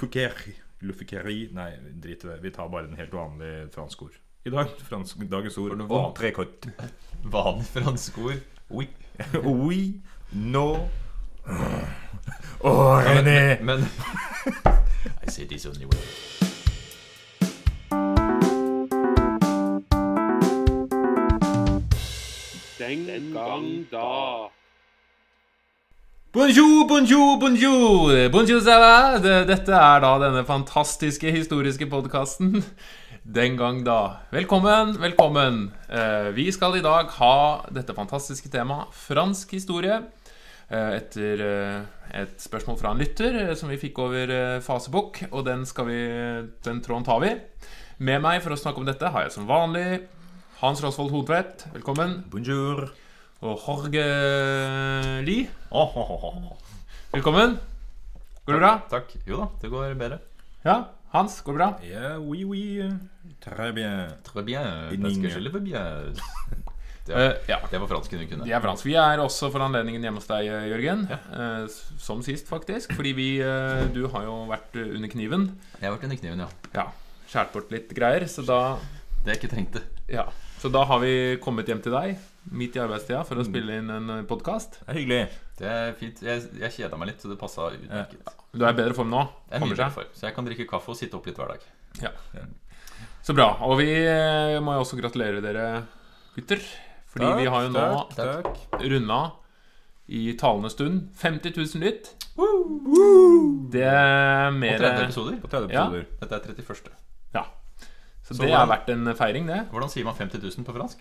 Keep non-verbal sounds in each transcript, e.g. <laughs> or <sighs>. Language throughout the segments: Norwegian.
Lufukeri. Lufukeri Nei, drit i det. Vi tar bare en helt vanlig fransk ord. I dag fransk, dagens ord entrecôte. <laughs> Vanlig fransk ord. Oui. <laughs> Oui, no Å, René! Men <laughs> I say this only way. Den gang da. Bonjour, bonjour, bonjour! Bonjour, ça va? Det- Dette er da denne fantastiske historiske podkasten. <laughs> Den gang da. Velkommen, velkommen. Eh, Vi skal i dag ha dette fantastiske temaet fransk historie. eh, Etter eh, et spørsmål fra en lytter som vi fikk over Facebook. Og den, skal vi, den tråden tar vi. Med meg for å snakke om dette har jeg som vanlig Hans Rosvold Hodtvedt. Velkommen. Bonjour. Og Jorge Lie. Oh, oh, oh. Velkommen. Går det bra? Takk. Jo da, det går bedre. Ja. Hans, går det bra? Ja, oui, oui. Très bien. Très bien. Inning. Parce que je le veux bien. <laughs> Det, er, ja. det var fransk du kunne. Det er fransk. Vi er også for anledningen hjemme hos deg, Jørgen. Ja. som sist, faktisk. Fordi vi eh, Du har jo vært eh, under kniven. Jeg har vært under kniven, ja. Ja. Skjært bort litt greier. Så da, Det jeg ikke trengte. ja. så da har vi kommet hjem til deg midt i arbeidstida for å spille inn en podkast. Det er hyggelig. Det er fint. Jeg, jeg kjeda meg litt, så det passa utmerket. Du er i bedre form nå? Jeg er Kommer mye bedre seg? Så jeg kan drikke kaffe og sitte opp litt hver dag. Ja. Så bra. Og vi eh, må jo også gratulere dere, gutter. Fordi vi har jo nå takk, takk. runda i talende stund 50 000 lytt. Det er Og På 30 episoder. På tredje Ja. Dette er 31. Ja. Så, Så det hvordan- har vært en feiring, det. Hvordan sier man 50 000 på fransk?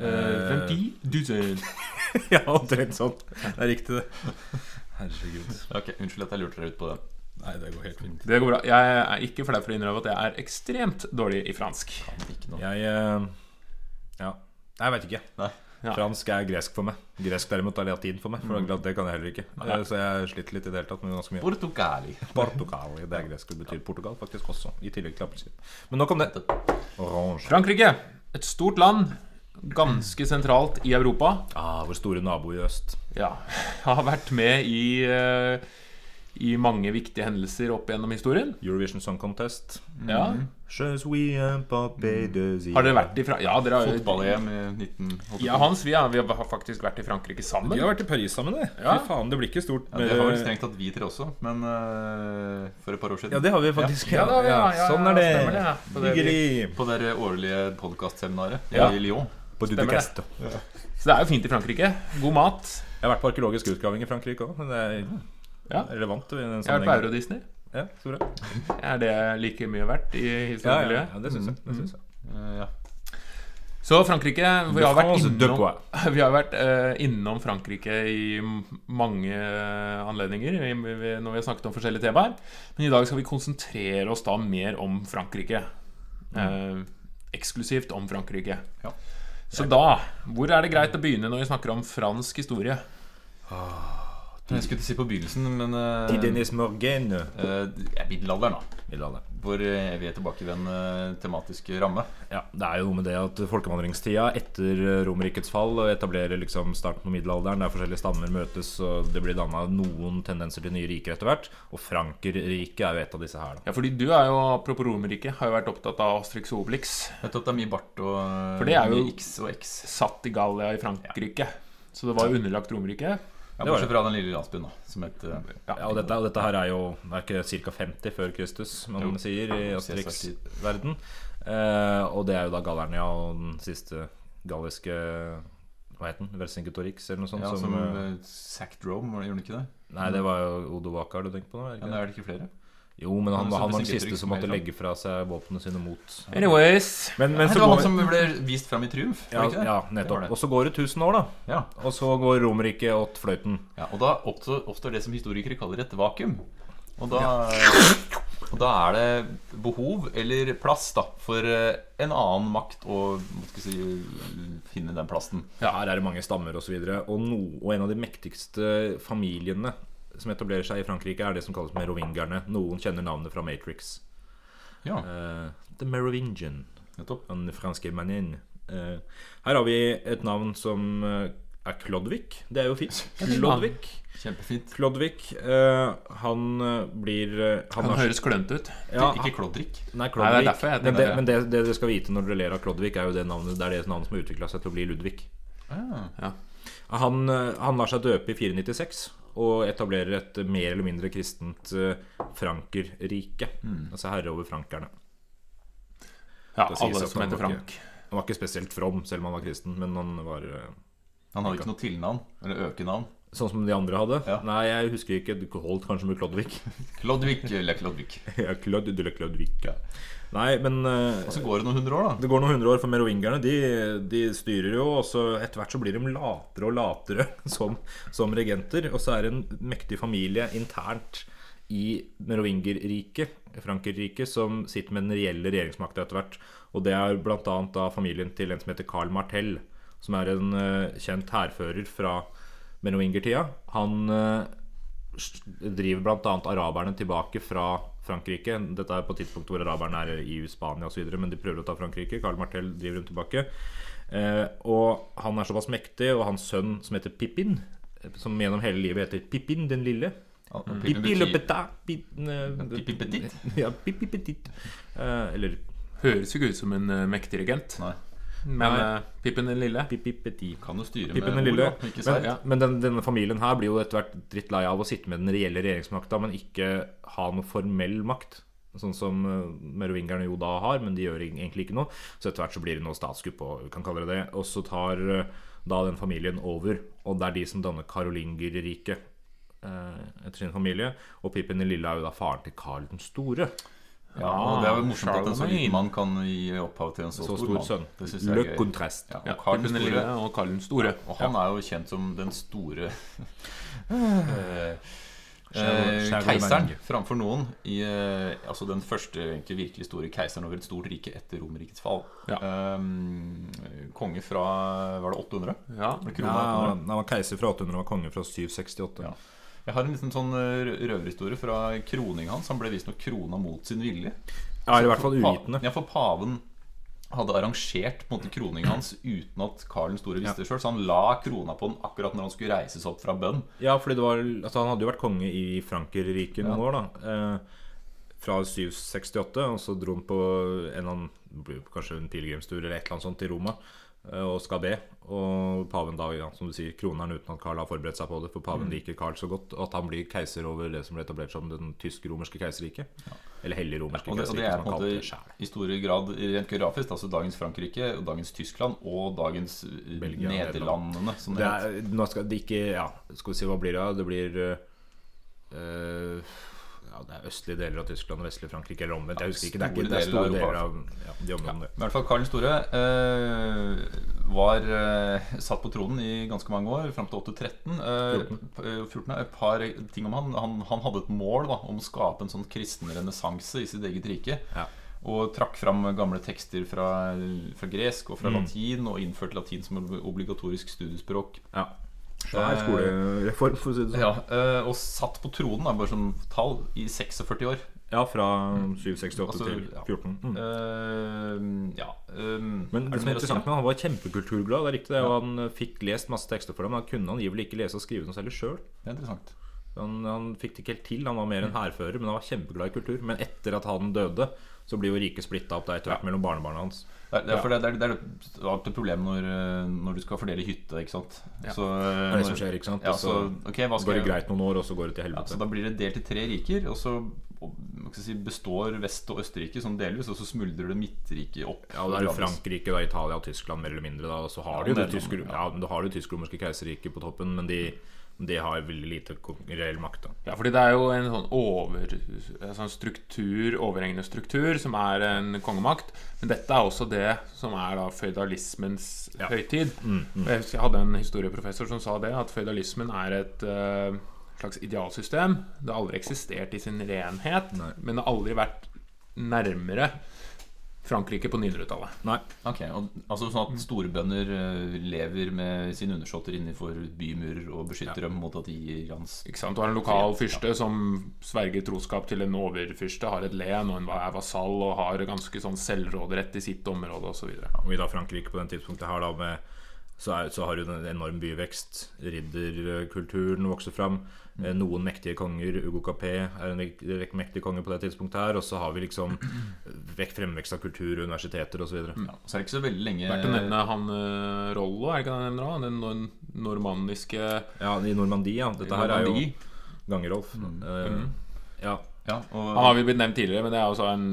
Uh, 50 000. ja, omtrent sånn. Det er riktig, det. Herregud. Ok, Unnskyld at jeg lurte dere ut på det. Nei, det går helt fint. Det går bra. Jeg er ikke flau for å innrømme at jeg er ekstremt dårlig i fransk. Kan ikke noe. Jeg eh, Ja. Nei, jeg veit ikke. Nei. Ja. Fransk er gresk for meg. Gresk derimot er latin for meg. For akkurat det kan jeg heller ikke. Nei. Eh, Så jeg sliter litt i det hele tatt med ganske mye. Portugali. <laughs> Portugali, Det er gresk. Det betyr Portugal faktisk også. I tillegg til appelsin. Men nok om det. Orange. Frankrike. Et stort land. Ganske sentralt i Europa. Ah, vår store nabo i øst. Ja. <laughs> Har vært med i, eh, i mange viktige hendelser opp gjennom historien. Eurovision Song Contest. Ja. Zi. Har dere vært i Fra... Ja, dere har jo Fotball-EM i 1980 Ja, Hans, vi har, vi har faktisk vært i Frankrike sammen. Vi har vært i Paris sammen, det. Ja. Fy faen, det blir ikke stort Ja, det har vel strengt tatt vi tre også, men uh, for et par år siden. Ja, det har vi faktisk. Ja, da, ja, ja, ja, sånn er det. stemmer det, ja. På det. På det årlige podkastseminaret Ja. i Lyon. På. Duducasto. Så det er jo fint i Frankrike. God mat. Jeg har vært på arkeologisk utgraving i Frankrike òg. Det er Ja. relevant. i den Jeg har vært på. Euro-Disney. Ja, så bra. <laughs> Er det like mye verdt i Ja, ja, ja, det syns jeg. Det synes jeg. Eh, ja. Så Frankrike Vi har vært innom, <laughs> vi har vært uh, innom Frankrike i mange uh, anledninger i- vi- når vi har snakket om forskjellige temaer. Men i dag skal vi konsentrere oss da mer om Frankrike. Uh, eksklusivt om Frankrike. Ja. Så da Hvor er det greit å begynne når vi snakker om fransk historie? Jeg skulle ikke si på begynnelsen, men uh, Tidenes Morgen. øh, ja, middelalderen, da. Middelalderen. Hvor evige er ved en tematisk tematiske ramme. Ja, det er jo noe med det at folkevandringstida etter Romerrikets fall etablerer liksom starten på middelalderen, der forskjellige stammer møtes, og det blir danna noen tendenser til nye riker etter hvert. Og Frankerriket er jo et av disse her, da. Ja, fordi du er jo, apropos Romerriket, har jo vært opptatt av Asterix og Obelix. Vet du at det er mye bart og For det er jo- X og X. Satt i Gallia i Frankrike. Så det var jo underlagt Romerriket. Ja, Bortsett fra den lille landsbyen, da, som het øh, Ja, og dette, og dette her er jo Det er ikke ca. 50 før Kristus, man Jo. sier, i Asterix-verden. Eh, og det er jo da Galernia og den siste galliske Hva het den? Vercingetorix, eller noe sånt? Ja, som, som eh, øh, sacked Rome, gjorde den ikke det? nei, det var jo Odovakar du tenkte på nå? Ja, det? er det ikke flere? Jo, men han, han, han var den siste som måtte legge fra seg våpnene sine mot Anyways. Men, men Nei, så det var går han som ble vist fram i triumf, ja, ja, Det nettopp. Og så går det 1000 år, da. Ja. Og så går Romerriket åt fløyten. Ja, og da oppstår, det som historikere kaller et vakuum. Og da, og da er det behov eller plass da for eh, en annen makt å si, finne den plassen. Ja, her er det mange stammer osv. Og, så og, no, og en av de mektigste familiene som etablerer seg i Frankrike, er det som kalles merovingerne. Noen kjenner navnet fra Matrix. Ja, Uh, The Merovingian. nettopp. Den franske manin. Uh, her har vi et navn som eh, er Klodvik. Det er jo fint. <laughs> Klodvik. Kjempefint. Klodvik. Uh, han blir uh, Han er- høres klønete ut. ja, Ikke Klodrik. Nei, Nei, det er derfor jeg men det, men det, det dere skal vite når dere ler av Klodvik, er jo det navnet Det er det navnet som har utvikla seg til å bli Ludvig. Ah, Han, eh, han lar seg døpe i 496 og etablerer et mer eller mindre kristent frankerrike. frankerrike. Altså herre over frankerne. Ja, alle som heter Frank. Frank. Han var ikke spesielt from, selv om han var kristen, men han var eh, han hadde ikke noe tilnavn. Eller økenavn. Sånn som de andre hadde. Ja. Nei, jeg husker ikke. Du holdt kanskje med Klodvik. <laughs> Klodvik eller Klodvik. <laughs> ja, Klod, eller Klodvik. Ja. Nei, men uh, Og så går det noen hundre år, da. Det går noen hundre år, for merovingerne de, de styrer jo, og så etter hvert så blir de latere og latere <laughs> som, som regenter. Og så er det en mektig familie internt i merovingerriket, Frankerriket, som sitter med den reelle regjeringsmakta etter hvert. Og det er bl.a. familien til en som heter Carl Martel, som er en uh, kjent hærfører fra merovingertida. Han eh, driver bl.a. araberne tilbake fra Frankrike. Dette er på tidspunkt hvor araberne er i Spania osv., men de prøver å ta Frankrike. Carl Martel driver dem tilbake. Eh, og han er såpass mektig, og hans sønn som heter Pippin, eh, som gjennom hele livet heter Pippin den lille og Pippi le betyr- petit. Eh, Pippi petit? <laughs> Ja, Pippi petit. Eh, eller Høres jo ikke ut som en mektig regent. Nei. Men uh, Pippen den lille Pippi petit. Kan jo styre Pippen med den lille. Men. Ja. men den, denne familien her blir jo etter hvert dritt lei av å sitte med den reelle regjeringsmakta, men ikke ha noe formell makt. Sånn som eh, merovingerne jo da har, men de gjør egentlig ikke noe. Så etter hvert så blir det noe statskupp, og vi kan kalle det det. Og så tar eh, da den familien over, og det er de som danner Karolingerriket eh, etter sin familie. Og Pippin den lille er jo da faren til Karl den store. Ja, og det er jo morsomt at en så liten mann kan gi opphav til en så, Så stor, stor mann. sønn. Det synes jeg Le er gøy. Ja, og Karl den store. og Karl den store. Og han er jo kjent som den store <sighs> eh, eh, keiseren framfor noen. I, eh, altså den første egentlig virkelig store keiseren over et stort rike etter Romerrikets fall. Ja. Um, konge fra Var det 800? Ja. Var det Ja, 800? han var keiser fra 800 og var konge fra 768. Ja. Jeg har en liten sånn eh, røverhistorie fra kroningen hans. Han ble visstnok krona mot sin vilje. Ja, eller i hvert fall uvitende. Ja, for paven hadde arrangert på en måte kroningen hans uten at Karl den store visste det sjøl. Så han la krona på den akkurat når han skulle reises opp fra bønn. Ja, fordi det var, altså Han hadde jo vært konge i Frankerrike noen Ja. år, da. Eh, fra 768, og så dro han på en eller annen Kanskje en pilegrimstur eller et eller annet sånt til Roma og skal be. Og paven da, ja, som du sier, kroner han uten at Karl har forberedt seg på det. For paven liker Karl så godt, at han blir keiser over det som ble etablert som den tysk-romerske keiserriket. Eller hellig-romerske ja, keiserriket. og det er på en måte i stor grad rent geografisk altså dagens Frankrike, dagens Tyskland og dagens eh, Belgia, Nederlandene. Som det Det er, nå skal det ikke Ja, skal vi si hva blir det? Det blir eh, Ja, det er østlige deler av Tyskland og vestlige Frankrike, eller omvendt. Jeg husker ikke. Det er, ikke, det er store deler av ja, de områdene. I hvert fall Karl den store uh, var uh, satt på tronen i ganske mange år, fram til 813. Uh, p- eh, 14. Et par ting om han. Han, han hadde et mål da, om å skape en sånn kristen renessanse i sitt eget rike. Ja. Og trakk fram gamle tekster fra, fra gresk og fra Mm. latin, og innførte latin som obligatorisk studiespråk. Ja. Svær skolereform, for å si det sånn. Ja, eh, Og satt på tronen, da, bare som tall, i 46 år. Ja, fra 768 Altså, til 14. Mm. Uh, ja Men um, det er som er interessant med Han var kjempekulturglad. Det er riktig det, og Han eh, fikk lest masse tekster for dem. Men han kunne angivelig ikke lese og skrive noe særlig sjøl. Det er. Han, han fikk det ikke helt til. Han var mer en hærfører, men han var kjempeglad i kultur. Men etter at han døde, så blir jo riket splitta opp der etter hvert mellom barnebarna hans. Det er, for det, er, det er alltid et problem når, eh, når du skal fordele hytte, ikke sant. Ja. Så, eh, Det er det som skjer, ikke sant? Ja, så, okay, hva skal går det greit noen år, og så går det til Ja, så da blir det delt i tre riker, og så si, består Vest- og Østerrike sånn delvis, og så smuldrer det Midtrike opp. Ja, og det er jo. Frankrike, da, Italia og Tyskland mer eller mindre. Da. Og så har Ja, du jo det tysk- ja. ja, men du har det tysk-romerske keiserriket på toppen, men de, de har veldig lite reell makt. Da. Ja, fordi det er jo en sånn over en sånn struktur, overhengende struktur, som er en kongemakt. Men dette er også det som er da føydalismens Ja. høytid. Mm, mm. Jeg hadde en historieprofessor som sa det, at føydalismen er et uh, slags idealsystem. Det har aldri eksistert i sin renhet, Nei. men det har aldri vært nærmere Frankrike på 900-tallet. Nei. Ok, og, altså Sånn at storebønder eh, lever med sine undersåtter innenfor bymurer og beskytter dem mot at de gir hans Ikke sant? Du har en lokal Ja. fyrste som sverger troskap til en overfyrste, har et len og en er vasall og har ganske sånn selvråderett i sitt område osv. Og i da Frankrike på den tidspunktet her da med så, er, så har du en enorm byvekst. Ridderkulturen vokser fram. Mm. Noen mektige konger. Ugo Capé er en mektig rekke mektige konger på det tidspunktet her. Og så har vi liksom <clears throat> vekk fremvekst av kultur, universiteter osv. Ja, så er det ikke så veldig lenge Verdt å nevne han eh, Rollo, er det ikke det han nevner? Den nor normanniske Ja, i Normandie, ja. Dette her er jo. Gangerolf. mm. ja. Ja, og, Han har vi blitt nevnt tidligere, men det er også en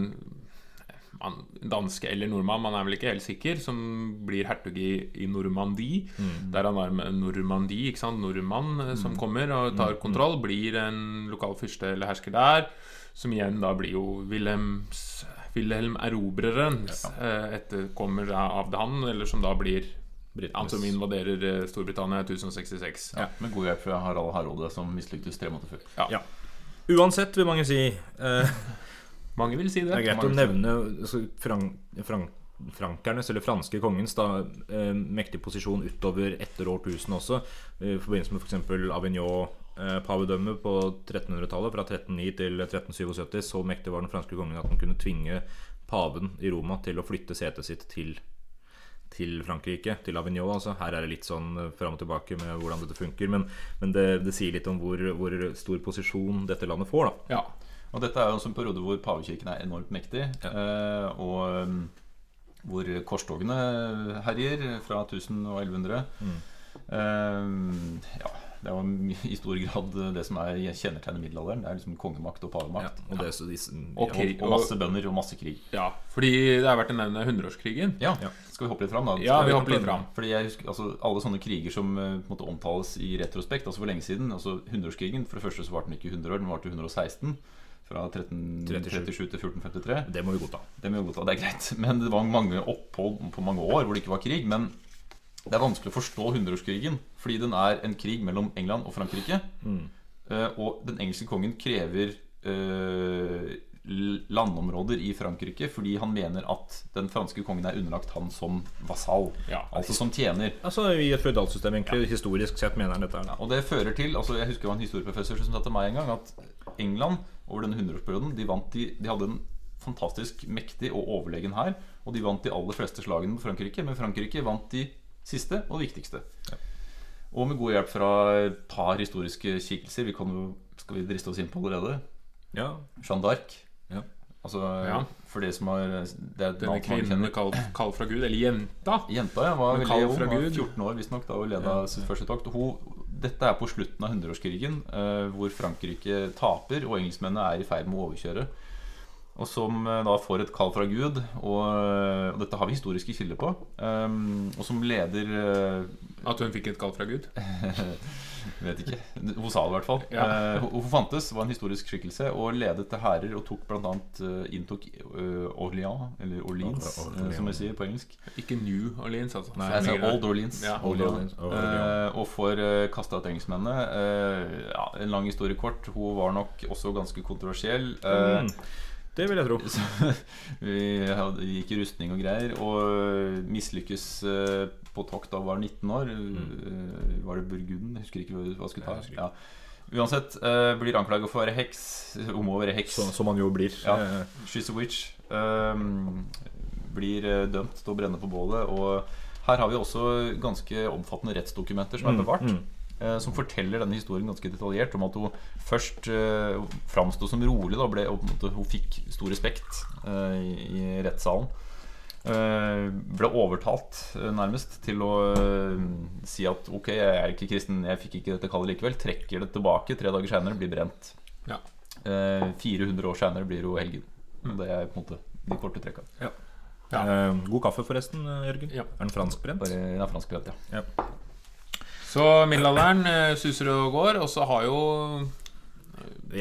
man, danske eller nordmann, man er vel ikke helt sikker, som blir hertug i, i Normandie. Der han er med Normandie, ikke sant? nordmann eh, som kommer og tar kontroll, blir en lokal fyrste eller hersker der. Som igjen da blir jo Wilhelms Wilhelm Erobreren ja. etterkommer da av han, eller som da blir han som invaderer eh, Storbritannia i 1066. ja, med god hjelp fra Harald Hardråde, som mislyktes tre måneder før. ja. Uansett, vil mange si. Eh, <laughs> Mange vil si det. Det er greit å nevne altså, frank, frank, frankernes, eller franske kongens, da, eh, mektige posisjon utover etter årtusen også. eh, I forbindelse med f.eks. Avignon-pavedømmet på 1300-tallet. Fra 1309 til 1377. Så mektig var den franske kongen at han kunne tvinge paven i Roma til å flytte setet sitt til til Frankrike, til Avignon. Altså. Her er det litt sånn eh, fram og tilbake med hvordan dette funker. Men, men det, det sier litt om hvor, hvor stor posisjon dette landet får. da Ja. Og dette er jo også en periode hvor pavekirken er enormt mektig, Ja. og um, hvor korstogene herjer fra 1000 og 1100. Mm. Eh, ja, det er i stor grad det som er kjennetegnet middelalderen. Det er liksom kongemakt og Ja, pavemakt. og det, så de, ja, Og, og masse bønder og masse krig. ja. Fordi det har vært å nevne hundreårskrigen. Ja, Ja. Skal vi hoppe litt fram, da? Ja, vi hopper litt fram. Fordi husker, altså, Alle sånne kriger som eh, på måte omtales i retrospekt, altså for lenge siden altså Hundreårskrigen, for det første så varte den ikke 100 år, den varte 116. Fra 1337 til 1453. det må vi godta. Det må vi godta, det er greit. Men det var mange opphold på mange år hvor det ikke var krig. Men det er vanskelig å forstå hundreårskrigen, fordi den er en krig mellom England og Frankrike. Mm. og den engelske kongen krever eh, landområder i Frankrike fordi han mener at den franske kongen er underlagt han som vasall. Ja. Altså som tjener. Altså I et føydalsystem, egentlig. Historisk sett, mener han dette Ja. Og det fører til altså Jeg husker det var en historieprofessor som sa til meg en gang at England over denne hundreårsperioden de, de, de hadde en fantastisk mektig og overlegen hær. Og de vant de aller fleste slagene på Frankrike, men Frankrike vant de siste og viktigste. Og med god hjelp fra et par historiske kikkelser Vi kan jo, Skal vi driste oss inn på allerede? Ja, Jeanne d'Arc. Ja. Altså, Ja. For det som har Det er Denne kvinnen kall, kall fra Gud, eller jenta. Jenta ja, var veldig ung, var Gud. 14 år visstnok da hun leda sitt første tokt. Hun, dette er på slutten av hundreårskrigen, uh, hvor Frankrike taper og engelskmennene er i ferd med å overkjøre. Og som eh, da får et kall fra Gud, og, eh, og dette har vi historiske kilder på. Um, og som leder uh, At hun fikk et kall fra Gud. <laughs> Vet ikke. Hun sa det i hvert fall. Ja. Uh, hun, hun fantes, var en historisk skikkelse, og ledet til hærer og tok annet eh, inntok uh, Orléans, eller Orleans, Or- eh, som vi sier på engelsk. Ikke New Orleans, altså. Nei, jeg sa. Old Orleans. Ja, Old Orleans. Orleans. Eh, og får uh, kasta ut engelskmennene. Eh, ja, en lang historie kort. Hun var nok også ganske kontroversiell. Mm. Det vil jeg tro. <laughs> vi hadde, gikk i rustning og greier, og mislykkes eh, på tokt da var 19 år. Mm. var det Burgund? Jeg husker ikke hva jeg skulle ta. Ja. Uansett, uh, blir anklaget for å være heks. <laughs> Om å være heks. Så, som man jo blir. Ja. She's a witch. Um, blir dømt til å brenne på bålet. Og her har vi også ganske omfattende rettsdokumenter som er bevart. mm. eh, Som forteller denne historien ganske detaljert om at hun først uh, framsto som rolig. Da, ble, og på en måte, hun fikk stor respekt uh, i, i rettssalen. Uh, ble overtalt uh, nærmest til å eh, si at ok, jeg er ikke kristen, jeg fikk ikke dette kallet likevel. Trekker det tilbake. Tre dager seinere blir brent. Ja. Eh, 400 år seinere blir hun helgen. Mm. Det er på en måte de korte trekka. Ja. Eh, god kaffe, forresten, eh, Jørgen. Ja. Er den franskbrent? Bare den er franskbrent, ja. Så middelalderen eh, suser og går, og så har jo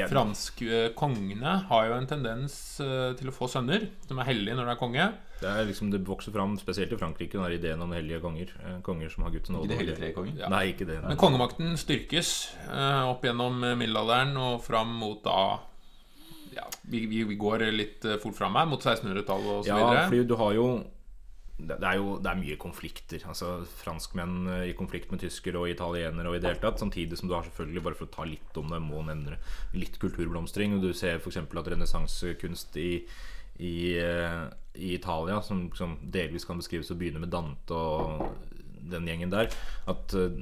franske kongene har jo en tendens eh, til å få sønner som er hellige når de er konge. Det, er liksom, det vokser fram, spesielt i Frankrike, den der ideen om hellige konger. Eh, Konger som har gutten. Ikke det hele tre konger. Ja. Nei, ikke det. Nei. Men kongemakten styrkes eh, opp gjennom eh, middelalderen og fram mot da ja, vi, vi, vi går litt eh, fort fram her, mot 1600-tallet og så Ja, fordi du har jo det er jo det er mye konflikter. Altså Franskmenn eh, i konflikt med tyskere og italienere og i det hele tatt. Samtidig som du har selvfølgelig, bare for å ta litt om det, må nevne litt kulturblomstring. Og Du ser f.eks. at renessansekunst i, i, eh, i Italia, som, som delvis kan beskrives å begynne med Dante og den gjengen der, at, eh,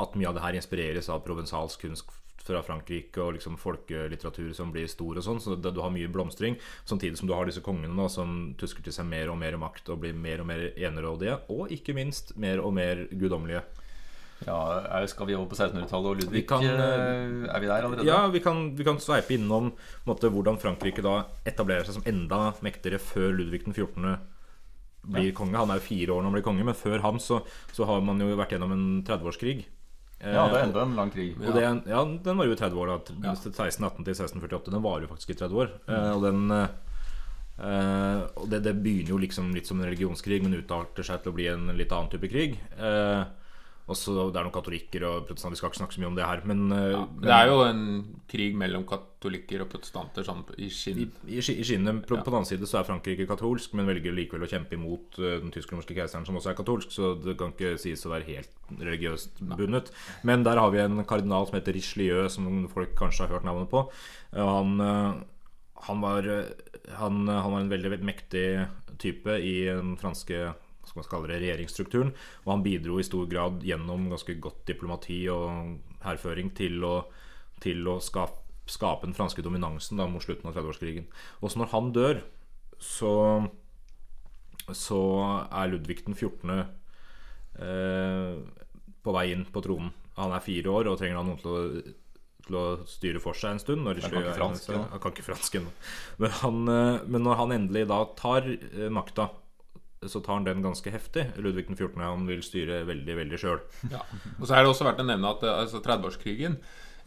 at mye av det her inspireres av provensalsk kunst fra Frankrike og liksom folkelitteratur som blir stor og sånn. Så det, du har mye blomstring. Samtidig som du har disse kongene da, som tusker til seg mer og mer makt og blir mer og mer enerådige. Og ikke minst mer og mer guddommelige. Ja, Skal vi over på 1600-tallet og Ludvig? Vi kan, eh, er vi der allerede? Ja, vi kan, vi kan sveipe innom måte, hvordan Frankrike da etablerer seg som enda mektigere før Ludvig den 14. blir konge. Han er jo fire år når han blir konge, men før ham så, så har man jo vært gjennom en 30-årskrig. Ja, det er enda en lang krig. Og det, ja, den var jo i 30 år, da. 1618 til 1648. Den varer jo faktisk i 30 år. Eh, og den eh, Og det, det begynner jo liksom litt som en religionskrig, men utarter seg til å bli en litt annen type krig. Eh, og så Det er noen katolikker og protestanter, vi skal ikke snakke så mye om det her. Men, eh, Det er jo en krig mellom katolikker og protestanter sånn i skinn. i, i, i skinnet på, på den annen side så er Frankrike katolsk, men velger likevel å kjempe imot eh, den tysk-romerske keiseren, som også er katolsk. Så det kan ikke sies å være helt religiøst bundet. Men der har vi en kardinal som heter Richelieu, som folk kanskje har hørt navnet på. Han, eh, han, var, han, han var en veldig, veldig mektig type i den franske skal man kalle det, regjeringsstrukturen. Og han bidro i stor grad gjennom ganske godt diplomati og hærføring til å, til å skape, skape den franske dominansen da, mot slutten av 30-årskrigen. Og så når han dør, så, så er Ludvig den 14. Eh, på vei inn på tronen. Han er fire år og trenger da noen til å, til å styre for seg en stund. Når Han kan ikke fransk, ja. ja. Han kan ikke fransk ennå. Men, eh, men når han endelig da tar eh, makta, så tar han den ganske heftig. Ludvig den 14. Han vil styre veldig, veldig sjøl. Ja. Og så er det også verdt å nevne at eh, altså, 30-årskrigen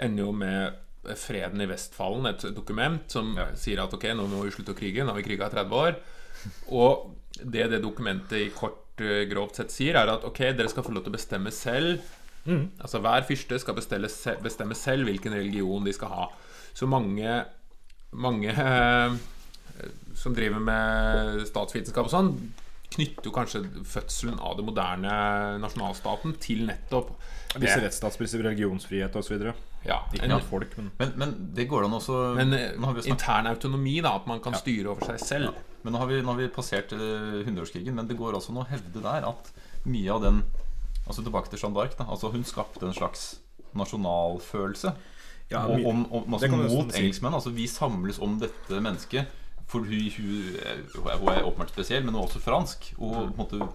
ender jo med freden i Vestfallen, et dokument som sier at ok, nå må vi slutte å krige, nå har vi kriga i 30 år. Og det det dokumentet i kort eh, grovt sett sier, er at ok, dere skal få lov til å bestemme selv. Altså Hver fyrste skal bestemme, bestemme selv hvilken religion de skal ha. Så mange, mange eh, som driver med statsvitenskap og sånn, knytter jo kanskje fødselen av det moderne nasjonalstaten til nettopp Visse rettsstatsprinsipper, religionsfrihet osv. Ja, Ikke en, blant folk, men Men, men det går an også men Nå har vi intern autonomi, da. At man kan styre over seg selv. Men nå har vi, nå har vi passert eh, hundreårskrigen, men det går også an å hevde der at mye av den Altså tilbake til Jeanne d'Arc. da, Altså Hun skapte en slags nasjonalfølelse. Ja, og, mye- om, om, altså, mot nesten si. engelskmenn. Altså Vi samles om dette mennesket. For hun, hun, hun er- åpenbart spesiell, men hun er også fransk. Og på en måte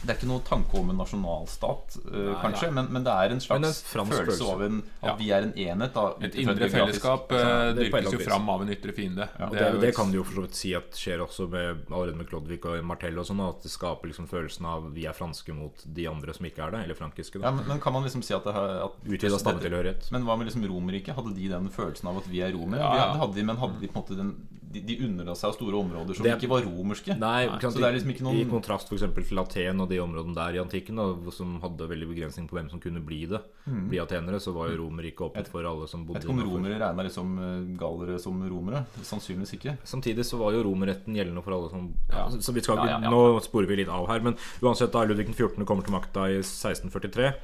Det er ikke noe tanke om en nasjonalstat, eh, kanskje, Men, men det er en slags følelse følelse. av en, at Ja. vi er en enhet. Da, Et indre fellesskap uh, er dyrkes jo fram av en ytre fiende. Og Det det, jo det kan du jo for så vidt si at skjer også med, allerede med Klodvig og Martell og sånn. At det skaper liksom følelsen av vi er franske mot de andre som ikke er det. Eller frankiske. Ja, men, men kan man liksom si at det at Utvida stammetilhørighet. Men hva med liksom Romerriket? Hadde de den følelsen av at vi er romere? Ja, ja. Det hadde de, men hadde de på en måte den De, de underla seg store områder som Det- ikke var romerske. Nei, ikke så det er liksom ikke I kontrast eksempel til Aten og de områdene der i antikken, da, som hadde veldig begrensning på hvem som kunne bli det. Bli atenere, så var jo Romerriket åpent for alle som Jeg bodde vet ikke om romere regna liksom eh, gallere som romere. Sannsynligvis ikke. Samtidig så var jo romerretten gjeldende for alle som ja, så- Så vi skal Ja, ja. Nå sporer vi litt av her, men uansett, da Ludvig den 14. kommer til makta i 1643 eh,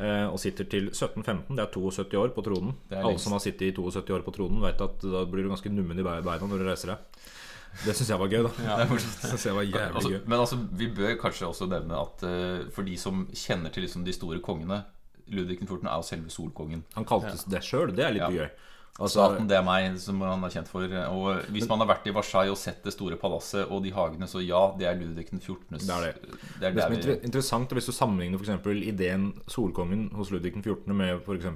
og sitter til 1715. Det er 72 år på tronen. Alle som har sittet i 72 år på tronen, vet at da blir du ganske nummen i beina når du reiser deg. Det syns jeg var gøy, da. Det er Det synes jeg var jævlig Altså, gøy. men altså, vi bør kanskje også nevne at uh, for de som kjenner til liksom de store kongene Ludvig den 14. er jo selve solkongen. Han kalte det sjøl, det er litt Ja. gøy. Altså, Staten, det er meg, som han er kjent for. Og hvis man har vært i Versailles og sett det store palasset og de hagene, så ja, det er Ludvig den 14. Det er det. det, er Det er vi, interessant er Hvis du sammenligner eksempel ideen Solkongen hos Ludvig den 14. med f.eks.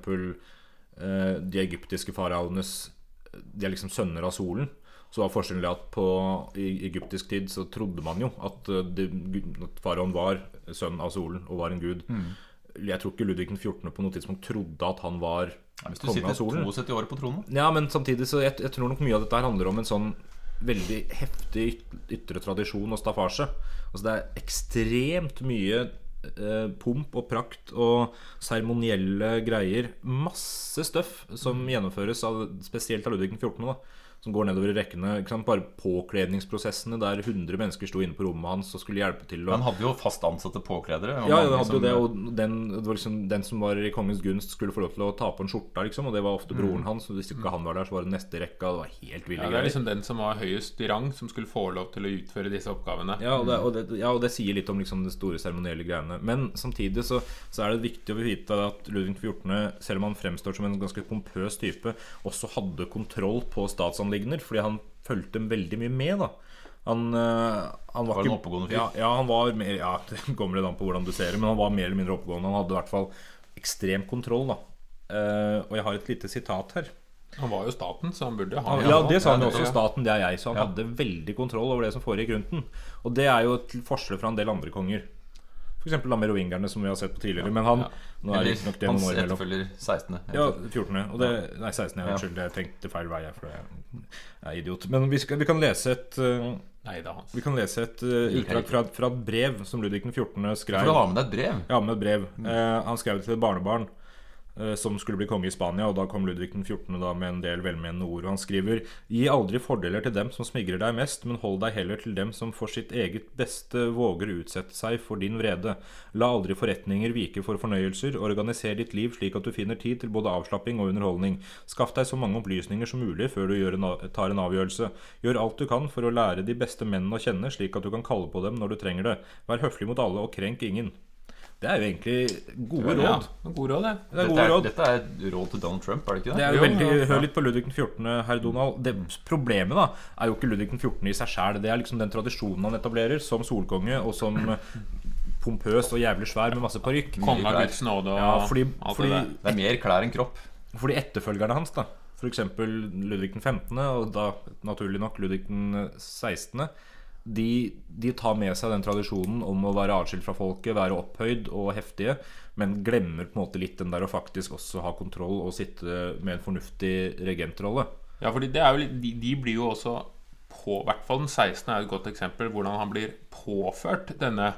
Eh, de egyptiske faraoenes De er liksom sønner av solen. Så var forskjellen det at på i egyptisk tid så trodde man jo at, eh, at faraoen var sønn av solen og var en gud. Mm. Jeg tror ikke Ludvig den 14. på noe tidspunkt trodde at han var Hvis du kongen av sitter solen. 72 år på tronen Ja, men samtidig så jeg, jeg tror nok mye av dette handler om en sånn veldig heftig yt- ytre tradisjon og staffasje. Altså det er ekstremt mye eh, pomp og prakt og seremonielle greier. Masse støff som gjennomføres av, spesielt av Ludvig den 14. Da, som går nedover i rekkene. Ikke sant? Bare påkledningsprosessene der 100 mennesker sto inne på rommet hans og skulle hjelpe til. Han hadde jo fast ansatte påkledere. ja, han hadde hadde jo det, og den, det var liksom, den som var i kongens gunst, skulle få lov til å ta på en skjorta, liksom. Og det var ofte broren hans. Og hvis ikke han var der, så var det neste rekka. Det var helt ville Ja, det er liksom den som var høyest i rang, som skulle få lov til å utføre disse oppgavene. Ja og, det, og det, ja, og det sier litt om liksom de store seremonielle greiene. Men samtidig så, så er det viktig å vite at Ludvig 14., selv om han fremstår som en ganske pompøs type, også hadde kontroll på statsanliggender, fordi han fulgte veldig mye med. da han, eh, han var, Var en oppegående fyr? Ja, ja, han var mer Ja, <laughs> det kommer litt an på hvordan du ser det, men han var mer eller mindre oppegående. Han hadde i hvert fall ekstrem kontroll. da uh, Og jeg har et lite sitat her. Han var jo staten, så han burde ha ja, det sa han jo også. Staten, det er jeg. Så han Ja. hadde veldig kontroll over det som foregikk rundt den. Og det er jo til forskjell fra en del andre konger. F.eks. merovingerne, som vi har sett på tidligere. Men han. Nå er det nok riktignok det noen år imellom. etterfølger 16. Ja, 14. Og det, nei, 16. Ja, Ja. unnskyld. Jeg tenkte feil vei, jeg, for jeg er idiot. Men vi, skal, vi kan lese et uh, Nei, det er hans. Vi kan lese et uh, utdrag fra, fra et brev som Ludvig 14. skrev. For du har med deg et brev. Ja, med et brev. Uh, han skrev det til et barnebarn som skulle bli konge i Spania, og da kom Ludvig den 14. Da med en del velmenende ord. Og han skriver Gi aldri fordeler til dem som smigrer deg mest, men hold deg heller til dem som for sitt eget beste våger utsette seg for din vrede. La aldri forretninger vike for fornøyelser. Organiser ditt liv slik at du finner tid til både avslapping og underholdning. Skaff deg så mange opplysninger som mulig før du en, tar en avgjørelse. Gjør alt du kan for å lære de beste mennene å kjenne, slik at du kan kalle på dem når du trenger det. Vær høflig mot alle og krenk ingen. Det er jo egentlig gode Ja, råd. gode råd, det. Det er Dette er, råd. dette er råd til Donald Trump, er det ikke Det det? er jo veldig, ja, ja. Hør litt på Ludvig den 14., herr Donald. Det, problemet da er jo ikke Ludvig den 14. i seg sjæl. Det er liksom den tradisjonen han etablerer som solkonge og som pompøs og jævlig svær med masse parykk. Konge av. Guds nåde og Ja, fordi, alt fordi, det der. Det er mer klær enn kropp. fordi etterfølgerne hans, da f.eks. Ludvig den 15., og da naturlig nok Ludvig den 16., de, de tar med seg den tradisjonen om å være atskilt fra folket, være opphøyd og heftige, men glemmer på en måte litt den der å faktisk også ha kontroll og sitte med en fornuftig regentrolle. Ja, fordi det er jo de, de blir jo også på I hvert fall den 16. er et godt eksempel hvordan han blir påført denne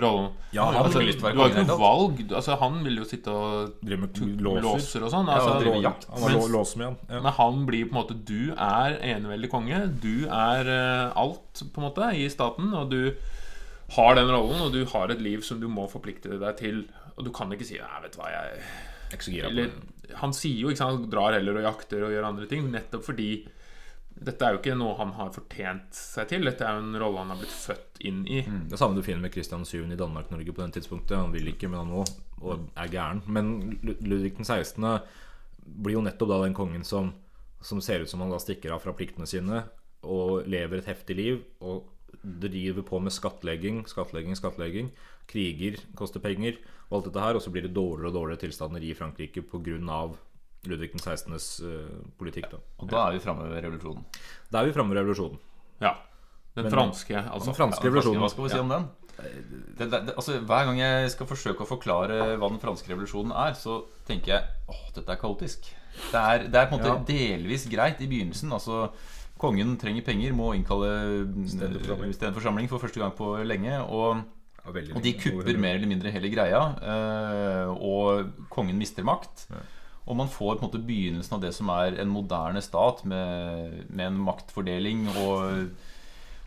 rollen. Ja, han altså, lyst til å være du har ikke noe valg. Altså, han vil jo sitte og Drive med låser, låser. og sånn. Altså, ja, driver jakt. Han var. Ja. Men han blir på en måte Du er eneveldig konge. Du er uh, alt, på en måte, i staten. Og du har den rollen, og du har et liv som du må forplikte deg til. Og du kan ikke si Nei, vet du hva, jeg er Eller han sier jo ikke sant, han drar heller og jakter og gjør andre ting, nettopp fordi dette er jo ikke noe han har fortjent seg til. Dette er jo en rolle han har blitt født inn i. Det samme du finner med Kristian 7. i Danmark-Norge på den tidspunktet. Han vil ikke, men han må, og er gæren. Men Ludvig den 16. blir jo nettopp da den kongen som, som ser ut som han da stikker av fra pliktene sine og lever et heftig liv og driver på med skattlegging, skattlegging, skattlegging. Kriger koster penger og alt dette her. Og så blir det dårligere og dårligere tilstander i Frankrike pga. Ludvig den 16.s politikk. da Og da er vi framme ved revolusjonen. Da er vi framme ved revolusjonen. Ja. Den Men- franske, altså. Den franske Ja, revolusjonen. Hva skal vi si om den? Det, det, det, altså, hver gang jeg skal forsøke å forklare hva den franske revolusjonen er, så tenker jeg åh, dette er kaotisk. Det er, det er på en måte delvis greit i begynnelsen. Altså, kongen trenger penger, må innkalle stedet forsamling for første gang på lenge. Og, Ja, lenge, og de kupper mer eller mindre hele greia. Øh, og kongen mister makt. Og man får på en måte begynnelsen av det som er en moderne stat med, med en maktfordeling. Og,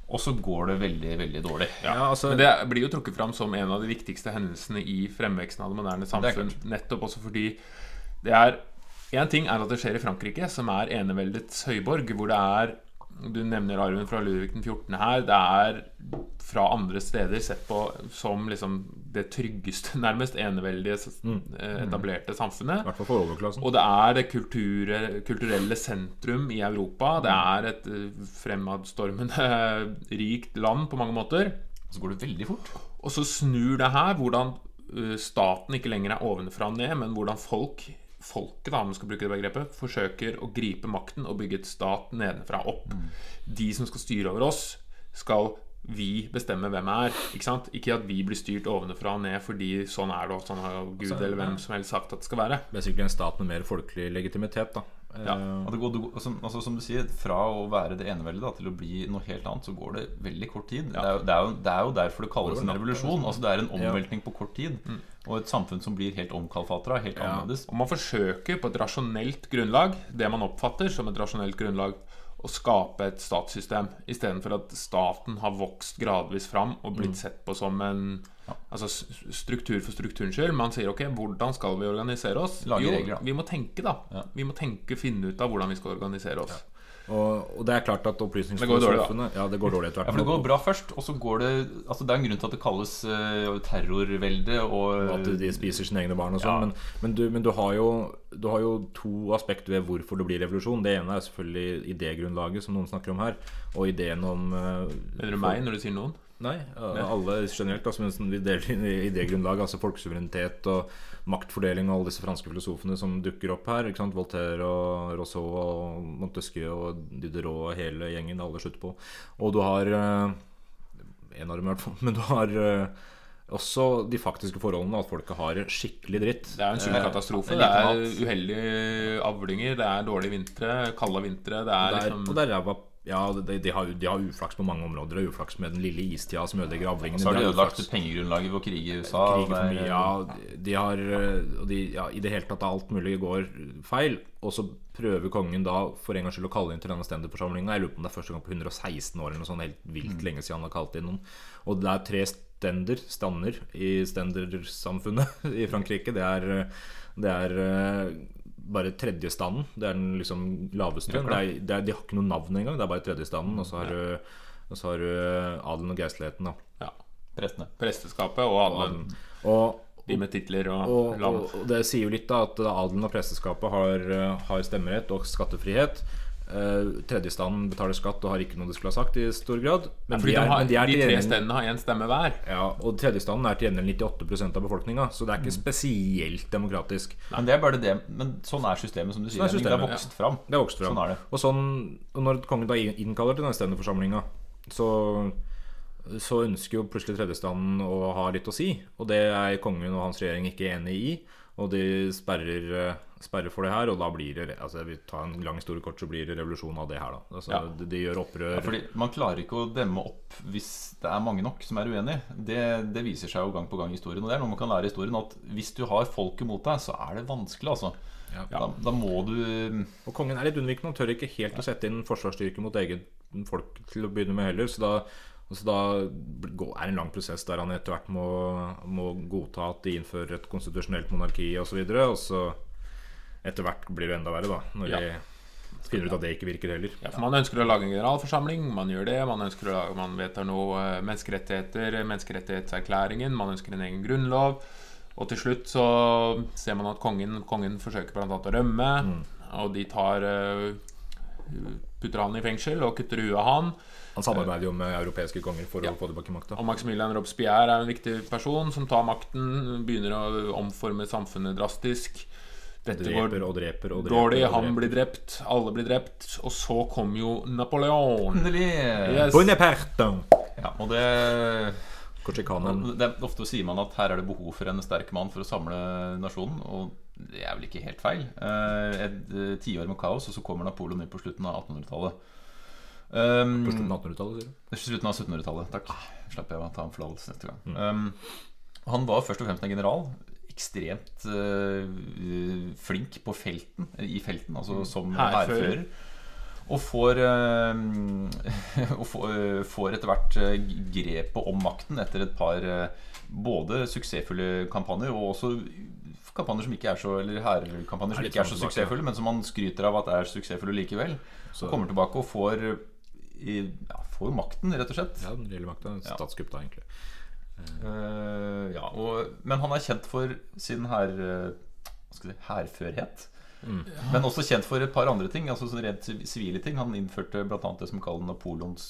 og så går det veldig, veldig dårlig. Ja, altså, Men det blir jo trukket fram som en av de viktigste hendelsene i fremveksten av det moderne Det er samfunn. Nettopp også fordi det er Én ting er at det skjer i Frankrike, som er eneveldets høyborg, hvor det er Du nevner arven fra Ludvig den 14. her. Det er fra andre steder sett på som liksom det tryggeste, <laughs> nærmest eneveldige eh, etablerte samfunnet. I hvert fall for overklassen. Og det er det kulture, kulturelle sentrum i Europa. Det er et eh, fremadstormende <laughs> rikt land på mange måter. Og Så går det veldig fort. Og så snur det her hvordan eh, staten ikke lenger er ovenfra og ned, men hvordan folk folket da, om man skal bruke det begrepet, forsøker å gripe makten og bygge et stat nedenfra opp. De som skal styre over oss, skal vi bestemme hvem er. Ikke sant? Ikke at vi blir styrt ovenfra og ned fordi sånn er det, og sånn har Gud eller hvem som helst sagt at det skal være. Basically en stat med mer folkelig legitimitet, da. Ja. Eh, det går, det går, altså, altså, som du sier, Fra å være det eneveldet da, til å bli noe helt annet, så går det veldig kort tid. Det, er, jo- det, er jo, det er jo derfor det kalles en revolusjon. Altså Det er en omveltning på kort tid. Og et samfunn som blir helt omkalfatra, helt annerledes. Og man forsøker på et rasjonelt grunnlag, det man oppfatter som et rasjonelt grunnlag, å skape et statssystem, istedenfor at staten har vokst gradvis fram og Mm. blitt sett på som en altså, struktur for strukturens skyld. Man sier ok, hvordan skal vi organisere oss? Lage jo, regler, vi må tenke, da. Ja. Vi må tenke, finne ut av hvordan vi skal organisere oss. Og, og det er klart at går <laughs> Ja, det går dårlig etter Ja, hvert. for det går bra først, og så går det Altså Det er en grunn til at det kalles uh, terrorvelde og At de spiser sine egne barn og sånn. Ja. Men, men, du, men du, har jo, du har jo to aspekter ved hvorfor det blir revolusjon. Det ene er selvfølgelig idégrunnlaget, som noen snakker om her. Og ideen om uh, Mener du meg når du sier noen? Nei, alle generelt. Altså, men vi deler inn i idégrunnlag, altså folkesuverenitet og maktfordeling og alle disse franske filosofene som dukker opp her. Ikke sant? Voltaire og Rousseau og Montesquieu og Diderot og hele gjengen. Alle slutter på. Og du har eh, En av dem i hvert fall. <laughs> Men du har eh, også de faktiske forholdene. At folket har skikkelig dritt. Det er en sultkatastrofe. katastrofe. Det er er uheldige avlinger, det er dårlige vintre, kalde vintre. Det er det er, liksom og det er ræva ja, de, de, har, de har uflaks på mange områder. Og uflaks med den lille istida som ødelegger avlingene. Så har de ødelagt pengegrunnlaget ved å krige i USA. kriger er-. Ja, de har eh, de, ja, I det hele tatt alt mulig går feil. Og så prøver kongen da for en gangs skyld å kalle inn til denne stenderforsamlinga. Jeg lurer på om det er første gang på 116 år eller noe sånt. Helt vilt lenge siden han har kalt inn noen. Og det er tre stender, stander, i stendersamfunnet <laughs> i Frankrike. Det er, eh, det er eh, bare tredjestanden. Det er den liksom laveste. Det er, det er, de har ikke noe navn engang. Det er bare tredjestanden. Og så har du, og så har du eh, adelen og geistligheten, da. ja, Prestene. presteskapet og adelen. Og, de med titler og, og, land. og, og det sier jo litt da at adelen og presteskapet har, eh, har stemmerett og skattefrihet. Eh, tredjestanden betaler skatt og har ikke noe de skulle ha sagt, i stor grad. Men Fordi de, de, er, har, men de, er de tre stedene har én stemme hver. ja, Og tredjestanden er til gjengjeld 98% av befolkninga, så det er ikke Mm. spesielt demokratisk. Men det er bare det Men sånn er systemet, som du sier. Sånn er det har vokst vokst fram. Det har vokst fram. Sånn er det. Og, sånn, og når kongen da innkaller til denne stendeforsamlinga, så, så ønsker jo plutselig tredjestanden å ha litt å si. Og det er kongen og hans regjering ikke enig i. Og de sperrer, sperrer for det her, og da blir det altså Vi tar en lang historie kort, så blir det revolusjon av det her, da. Altså, Ja. de, de gjør opprør. Ja, fordi Man klarer ikke å demme opp hvis det er mange nok som er uenige. Det, det viser seg jo gang på gang i historien. Og det er noe man kan lære i historien At hvis du har folket mot deg, så er det vanskelig, altså. Ja. Da, da må du Og kongen er litt unnvikende. Han tør ikke helt å sette inn forsvarsstyrke mot eget folk til å begynne med heller. Så da, så da går- er det en lang prosess der han etter hvert må, må godta at de innfører et konstitusjonelt monarki osv. Og, så videre, og så etter hvert blir det enda verre, da. Når Ja. de finner ut at det ikke virker heller. Ja, for Man ønsker å lage en generalforsamling, man gjør det. Man ønsker å lage, man vedtar noe eh, menneskerettigheter, menneskerettighetserklæringen. Man ønsker en egen grunnlov. Og til slutt så ser man at kongen, kongen forsøker annet å rømme. Og de tar eh, putter han i fengsel og kutter huet av han. Han samarbeider jo med europeiske konger for Ja. å få tilbake makta. Og Maximilian Robespierre er en viktig person som tar makten, begynner å omforme samfunnet drastisk. Dette går Dreper og dreper og dreper. dårlig, han dreper. blir drept, alle blir drept. Og så kom jo Napoleon. Yes. Bonaparte! Ja, og det, Korsikanen. det er Ofte sier man at her er det behov for en sterk mann for å samle nasjonen. Og det er vel ikke helt feil. Eh, Et eh, tiår med kaos, og så kommer Napoleon inn på slutten av 1800-tallet. Um, På slutten av 1800-tallet, sier du? Slutten av 1700-tallet. Takk. Slapp jeg å ta en forlatelse neste gang. Mm. Um, han var først og fremst en general. Ekstremt uh, flink på felten, i felten, altså som Hærfører. Og får, eh, <laughs> og får, eh, etter hvert grepet om makten etter et par både suksessfulle kampanjer og også kampanjer som ikke er så Eller hærkampanjer Er som ikke er så suksessfulle, men som man skryter av at er suksessfulle likevel. Så- kommer tilbake og får i, ja, Får makten, rett og slett. Ja, den reelle makta. Ja. Statskupp, da, egentlig. Eh, ja, og, men han er kjent for sin hærførhet. eh, jeg si. Mm. Men også kjent for et par andre ting. Altså sånn rent sivile ting. Han innførte bl.a. det som kalles Napoleons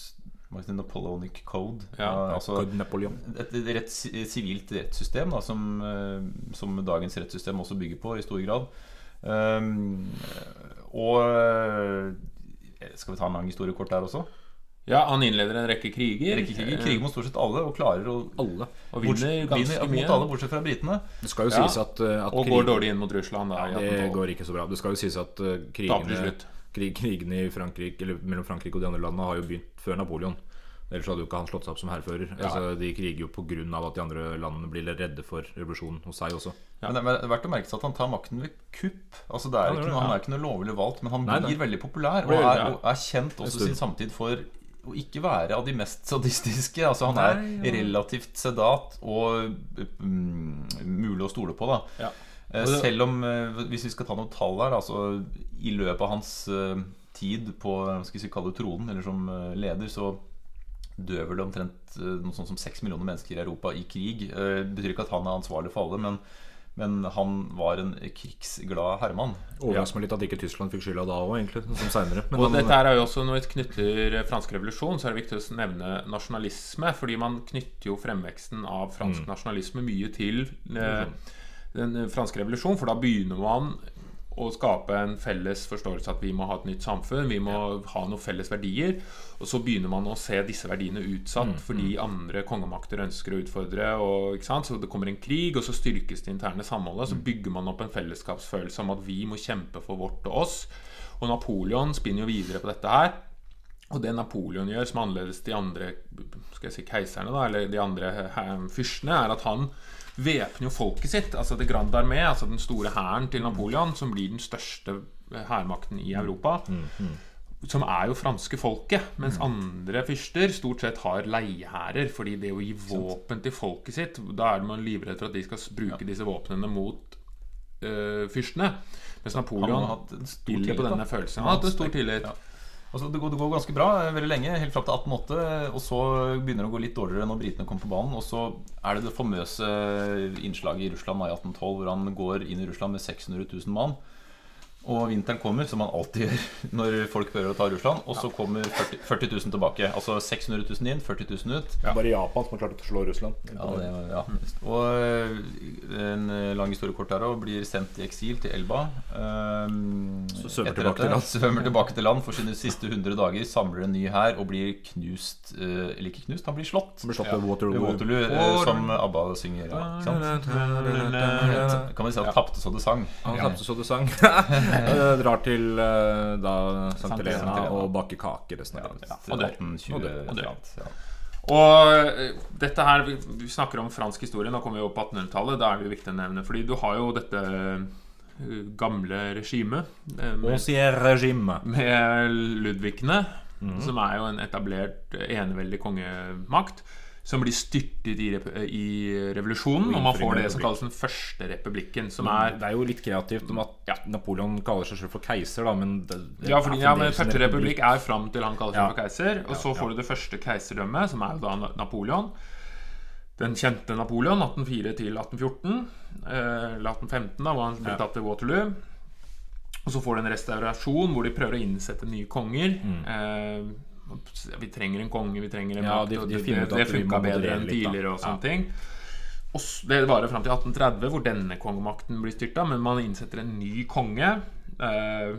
Napoleonic Code. Ja, altså et rett, sivilt rettssystem da, som, eh, som dagens rettssystem også bygger på i stor grad. Um, og Skal vi ta en lang historiekort der også? Ja, han innleder en rekke kriger. Rekke kriger, kriger mot stort sett alle og klarer å Alle. Og vinner ganske vinner mye. mot alle, bortsett fra britene. Det skal jo Ja. sies at, uh, at Og går dårlig inn mot Russland. Da, ja, Det går ikke så bra. Det skal jo sies at uh, krigene, krig, krigene i Frankrike, eller mellom Frankrike og de andre landene har jo begynt før Napoleon. Ellers hadde jo ikke han slått seg opp som hærfører. Altså, de kriger jo pga. at de andre landene blir redde for revolusjonen hos seg også. Men det er verdt å merke seg at han tar makten ved kupp. Altså det er Ja, det ikke noe, Han er ikke noe lovlig valgt, men han blir nei. veldig populær. Og er, og er kjent også sin samtid for å ikke være av de mest sadistiske. Altså Han er Nei, ja. relativt sedat og mm, mulig å stole på. da Ja. Eh, det- Selv om, eh, hvis vi skal ta noen tall her altså, I løpet av hans eh, tid på skal vi kalle det tronen, eller som leder, så dør vel omtrent noe sånt som seks millioner mennesker i Europa i krig. Det betyr ikke at han er ansvarlig for alle, men, men han var en krigsglad herremann. Overraskende litt at ikke Tyskland fikk skylda da òg, egentlig. Som senere. Men Og han- dette er jo også Når vi knytter fransk revolusjon, så er det viktig å nevne nasjonalisme. Fordi man knytter jo fremveksten av fransk nasjonalisme mye til eh, den franske revolusjon. For da begynner man å skape en felles forståelse at vi må ha et nytt samfunn. Vi må ha noen felles verdier. Og så begynner man å se disse verdiene utsatt fordi andre kongemakter ønsker å utfordre. Og? Så det kommer en krig, og så styrkes det interne samholdet. Så bygger man opp en fellesskapsfølelse om at vi må kjempe for vårt og oss. Og Napoleon spinner jo videre på dette her. Og det Napoleon gjør, som er annerledes de andre skal jeg si, keiserne, da, eller de andre eh, fyrstene, er at han væpner jo folket sitt. Altså det Grande Armé, altså den store hæren til Napoleon, som blir den største hærmakten i Europa. Som er jo franske folket, mens andre fyrster stort sett har leiehærer. Fordi det å gi våpen til folket sitt, da er man livredd for at de skal bruke disse våpnene mot øh, fyrstene. Mens Napoleon spiller på denne følelsen. Han har hatt en stor tillit. Altså, det, går, det går ganske bra eh, veldig lenge, helt fram til 1808. Og så begynner det å gå litt dårligere når britene kommer på banen. Og så er det det famøse innslaget i Russland i 1812 hvor han går inn i Russland med 600 000 mann. Og vinteren kommer, som man alltid gjør <laughs> når folk prøver å ta Russland. Og så kommer 40, 40 000 tilbake. Altså 600 000 inn, 40 000 ut. Bare Japan som har klart å slå Russland. Ja, det, var- ja. Og øh, en lang historie kort der også, blir sendt i eksil til Elba. Um, Så svømmer tilbake til land. <laughs> Svømmer tilbake til land for sine siste 100 dager. Samler en ny hær og blir knust øh, Eller ikke knust, han blir slått. Han blir slått Ja. ved Waterloo. Waterloo. som ABBA synger. Ja, ikke sant? Kan man si at tapte så det sang. Han tapte så det sang. <laughs> Drar til eh, da. Sankt Helena Helena. og baker kaker resten av livet. og dør. 1820 Og dør. et eller ja. Og eh, dette her, vi, vi snakker om fransk historie, nå kommer vi opp på 1800-tallet. Da er det jo viktig å nevne, fordi du har jo dette eh, gamle regimet med, regime. med Ludvigene, Mm. som er jo en etablert eneveldig kongemakt. Som blir styrtet i, i revolusjonen, og man får det som kalles den første republikken. Som er Det er jo litt kreativt om at Napoleon kaller seg selv for keiser, da, men det, det Ja, fordi, ja, men Første republikk er fram til han kaller seg Ja. for keiser. Og så får du det første keiserdømmet, som er jo da Napoleon. Den kjente Napoleon, 1804 til 1814. Eh, eller 1815, da, hvor han ble tatt ved Waterloo. Og så får du en restaurasjon hvor de prøver å innsette nye konger. Eh, vi trenger en konge, vi trenger en. Ja, makt, de- de det, det, funka bedre enn tidligere og sånne Ja. ting. Og det varer fram til 1830, hvor denne kongemakten blir styrta, men man innsetter en ny konge. Eh,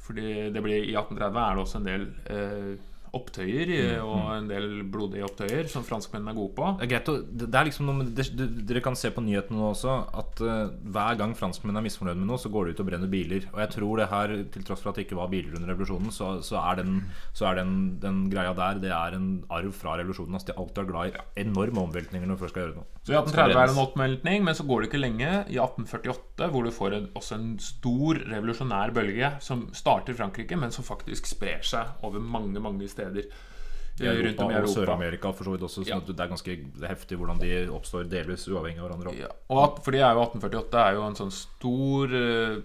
fordi det blir, I 1830 er det også en del eh, opptøyer Mm, og en del blodige opptøyer som franskmennene er gode på. Det er greit det er liksom noe det, det, Dere kan se på nyhetene nå også at uh, hver gang franskmenn er misfornøyd med noe, så går de ut og brenner biler. Og jeg tror det her, til tross for at det ikke var biler under revolusjonen, så, så er, den, så er den, den greia der Det er en arv fra revolusjonen. Altså, de alltid er glad i enorme omveltninger når de først skal gjøre noe. Så I 1830 er det en oppmelding, men så går det ikke lenge. I 1848, hvor du får en, også en stor revolusjonær bølge som starter i Frankrike, men som faktisk sprer seg over mange, mange steder I eh, rundt om i Europa og Sør-Amerika for så vidt også. Så Ja. det er ganske heftig hvordan de oppstår delvis uavhengig av hverandre. Ja, at, for det er jo 1848 er jo en sånn stor eh,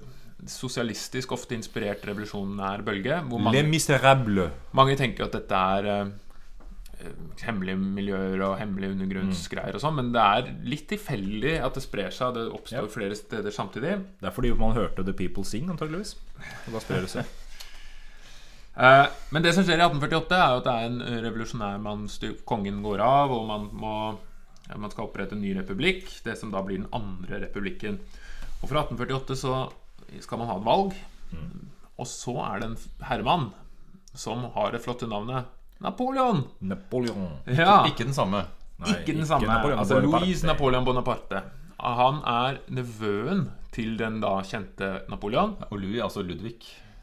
sosialistisk, ofte inspirert revolusjonær bølge. Mange, Les Miserables. mange tenker at dette er eh, hemmelige miljøer og hemmelige undergrunnsgreier og sånn, men det er litt tilfeldig at det sprer seg. Det oppstår Ja. flere steder samtidig. Det er fordi man hørte The People Sing, antageligvis. Og da sprer det seg. Eh, men det som skjer i 1848, er jo at det er en revolusjonær mann Kongen går av, og man må Man skal opprette en ny republikk. Det som da blir den andre republikken. Og fra 1848 så skal man ha et valg. Og så er det en herremann som har det flotte navnet Napoleon. Napoleon. Ja, Ikke den samme. Nei, ikke den ikke samme. Napoleon altså. Louise Napoleon Bonaparte. Han er nevøen til den da kjente Napoleon. Og Louis, altså Ludvig.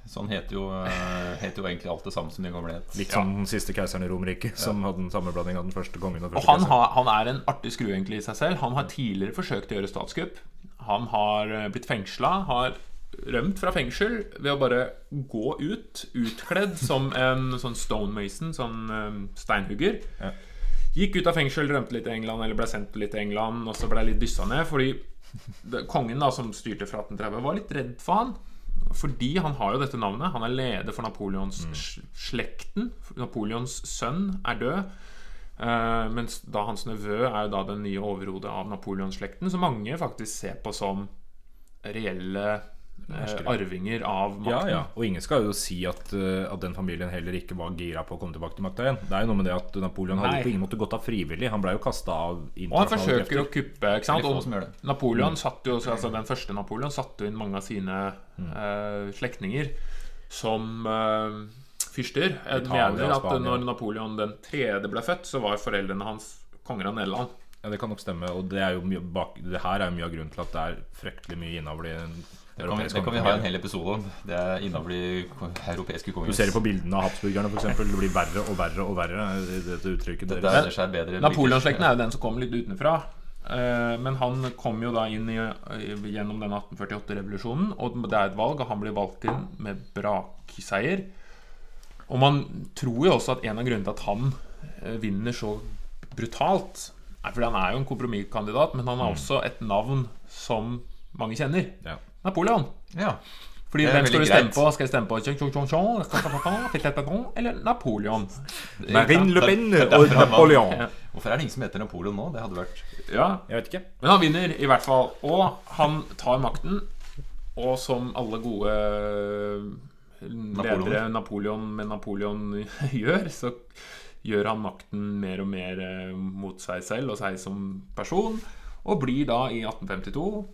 Så han heter jo, eh, heter jo egentlig alt det samme som de gamle het. Litt som den siste keiseren i Romerriket, som hadde en sammenblanding av den første kongen og første Og han, har, han er en artig skrue egentlig i seg selv. Han har tidligere forsøkt å gjøre statskupp. Han har eh, blitt fengsla, har rømt fra fengsel ved å bare gå ut, utkledd <laughs> som en sånn stonemason, sånn eh, steinhugger. Ja. Gikk ut av fengsel, rømte litt til England, eller ble sendt litt til England, og så ble litt dyssa ned. Fordi kongen da som styrte fra 1830, var litt redd for han. Fordi han har jo dette navnet. Han er leder for Napoleons-slekten. Napoleons sønn er død. Uh, mens da hans nevø er jo da den nye overhodet av Napoleons-slekten, som mange faktisk ser på som reelle arvinger av makten. ja. Og ingen skal jo si at, eh, at den familien heller ikke var gira på å komme tilbake til makta igjen. Det er jo noe med det at Napoleon hadde på ingen måte gått av frivillig. Han ble jo kasta av Og han forsøker forsøker å kuppe. ikke sant? Og. Napoleon satt jo, altså Den første Napoleon satte jo inn mange av sine eh, slektninger som uh, fyrster. Jeg mener at når Napoleon den tredje ble født, så var foreldrene hans konger av Nederland. Ja, Det kan nok stemme. Og det, er jo mye bak, det her er jo mye av grunnen til at det er fryktelig mye innavl i Det kan, vi, det kan vi ha en hel episode om. Det er innavl de europeiske Du ser det på bildene av habsburgerne, f.eks. Det blir verre og verre og verre. Dette uttrykket Det, deres. det skjer bedre Napoleonslekten er jo den som kommer litt utenfra. Eh, Men han kom jo da inn i, gjennom den 1848-revolusjonen, og det er et valg, og han blir valgt inn med brakseier. Og man tror jo også at en av grunnene til at han eh, vinner så brutalt, er fordi han er jo en kompromisskandidat, men han har også et navn som mange kjenner. Ja. Napoleon. Ja. Fordi hvem skal du stemme på? Skal jeg stemme på eller Napoleon? Marine Le Pen er og Napoleon. Hvorfor er det ingen som heter Napoleon nå? Det hadde vært Ja, Jeg vet ikke. Men han vinner i hvert fall. Og han tar makten. Og som alle gode eh, ledere Napoleon med Napoleon <laughs> gjør, så gjør han makten mer og mer eh, mot seg selv og seg som person. Og blir da i 1852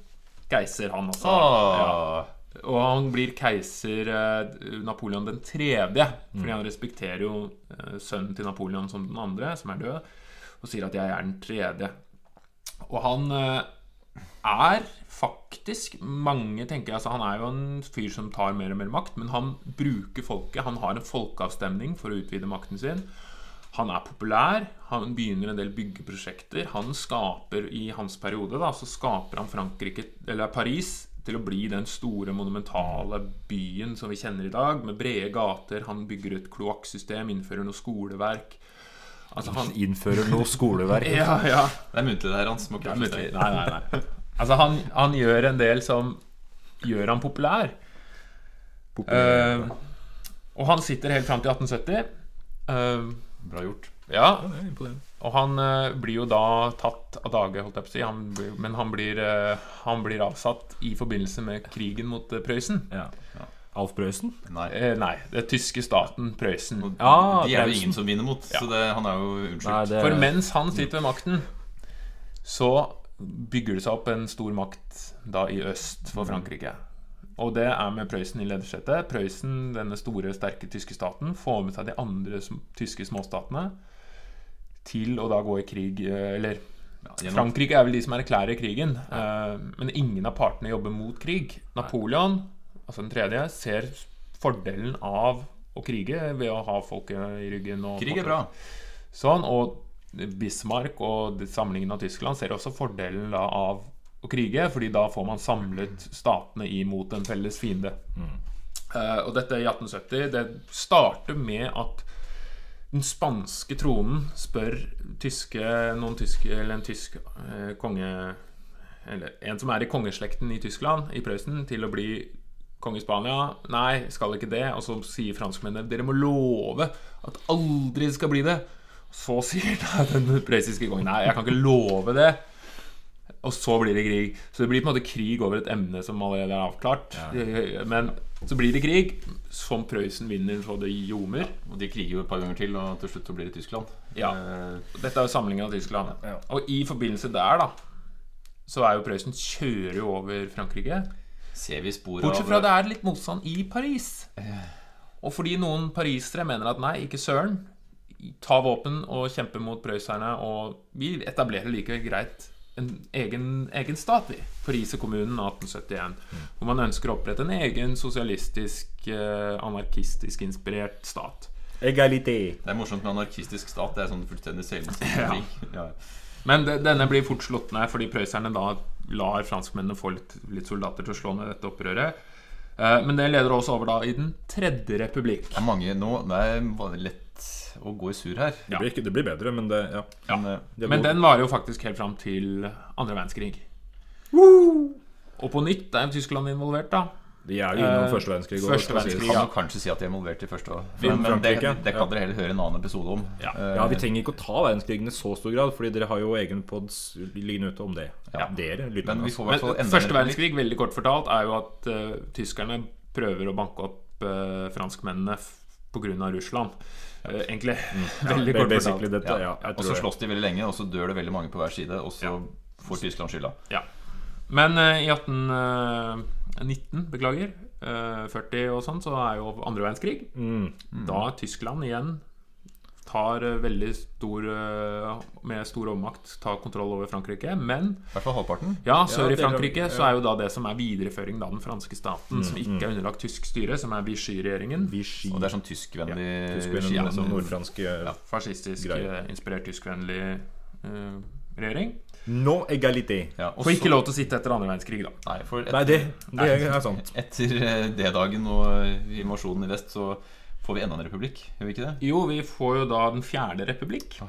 keiser, han også. Ja. ah, Og han blir keiser eh, Napoleon den tredje. Fordi han respekterer jo eh, sønnen til Napoleon som den andre, som er død, og sier at 'jeg er den tredje'. Og han eh, er faktisk Mange tenker altså Han er jo en fyr som tar mer og mer makt, men han bruker folket. Han har en folkeavstemning for å utvide makten sin. Han er populær. Han begynner en del byggeprosjekter. Han skaper i hans periode da, så skaper han Frankrike, eller Paris til å bli den store, monumentale byen som vi kjenner i dag, med brede gater. Han bygger et kloakksystem, innfører noe skoleverk. Altså han Innfører noe skoleverk. <laughs> Ja, ja. Det er muntlig, det her, Hans. Må ikke Det er Nei, nei, nei. Altså, han, han gjør en del som gjør han populær. Eh, og han sitter helt fram til 1870. Eh, Bra gjort. ja, og han eh, blir jo da tatt av dage, holdt jeg på å si. Han blir, men han blir, eh, han blir avsatt i forbindelse med krigen mot eh, Prøysen. Ja. Alf Prøysen? Nei. Eh, nei, det tyske staten Prøysen. Og Ja, de er jo ingen som vinner mot, så det, han er jo unnskyldt. Det For mens han sitter ved makten, så bygger det seg opp en stor makt da i øst for Frankrike. Og det er med Prøysen i ledersetet. Prøysen, denne store, sterke tyske staten, får med seg de andre tyske småstatene til å da gå i krig eh, Eller Ja, Frankrike er vel de som erklærer krigen, Ja. men ingen av partene jobber mot krig. Napoleon, altså den tredje, ser fordelen av å krige ved å ha folket i ryggen. Og Krig er bra. Sånn, og Bismarck og samlingen av Tyskland ser også fordelen da av å krige, fordi da får man samlet statene imot en felles fiende. Eh, og dette i 1870 Det starter med at den spanske tronen spør tyske, noen tyske, eller en tysk uh, konge Eller en som er i kongeslekten i Tyskland, i Prøysen, til å bli konge i Spania. Nei, skal ikke det. Og så sier franskmennene dere må love at aldri skal bli det. Så sier den prøyssiske kongen nei, jeg kan ikke love det. Og så blir det krig. Så det blir på en måte krig over et emne som allerede er avklart. Men så blir det krig, som Prøysen vinner så det ljomer. Og de kriger jo et par ganger til, og til slutt så blir det Tyskland. Ja. Eh, Dette er jo samlingen av Tyskland. Ja. Og i forbindelse der, da, så er jo Prøysen kjører jo over Frankrike. ser vi spor Bortsett fra det er litt motstand i Paris. Og fordi noen parisere mener at nei, ikke søren. Ta våpen og kjempe mot prøysserne, og vi etablerer like greit en egen, egen stat, vi. Paris-kommunen 1871. Hvor man ønsker å opprette en egen sosialistisk, eh, anarkistisk inspirert stat. Egalité. Det er morsomt med anarkistisk stat. Det er sånn fullstendig selvmotsigende <laughs> Ja. Ja. Men de, denne blir fort slått ned fordi prøysserne da lar franskmennene få litt, litt soldater til å slå ned dette opprøret. Eh, men det leder også over da i den tredje republikk. Det er mange nå Det er bare lett å gå i sur her. Det, blir, ikke- det blir bedre, men det ja. Men, eh, Det Men den varer jo faktisk helt fram til andre verdenskrig. Og på nytt er Tyskland involvert, da. De er jo innom Eh, første verdenskrig. første verdenskrig, kan ja. kanskje si at de er involvert i første år. Men, men det, det kan dere heller høre en annen episode om. Ja. Eh, Ja, Vi trenger ikke å ta verdenskrigen i så stor grad, Fordi dere har jo egen pods liggende ute om det. Ja. Dere, lytterne. men vi altså. får Men første verdenskrig, veldig kort fortalt, er jo at uh, tyskerne prøver å banke opp uh, franskmennene pga. Russland. Eh, egentlig. <laughs> Veldig kort fortalt. dette, Og så slåss de veldig lenge, og så dør det veldig mange på hver side. Og så får Tyskland skylda. Ja. Men uh, i 1819, beklager, uh, 40 og sånn, så er jo andre verdenskrig. Mm. Da Tyskland igjen tar eh, veldig stor eh, Med stor overmakt tar kontroll over Frankrike. Men I hvert fall halvparten. ja, sør Ja, i er- Frankrike så er jo da det som er videreføring av den franske staten, som ikke er underlagt tysk styre, som er Vichy-regjeringen. Vichy. Og det er sånn tyskvennlig Tyskvennlig, ja, sånn nordfransk ja, Fascistisk, Greier. eh, inspirert tyskvennlig uh, regjering. No egalité. ja, og Får ikke så- lov til å sitte etter andre verdenskrig, da. Nei, for et, Nei, det, det er sant. etter eh, D-dagen og eh, invasjonen i vest, så får vi enda en republikk. Gjør vi ikke det? Jo, vi får jo da den fjerde republikk.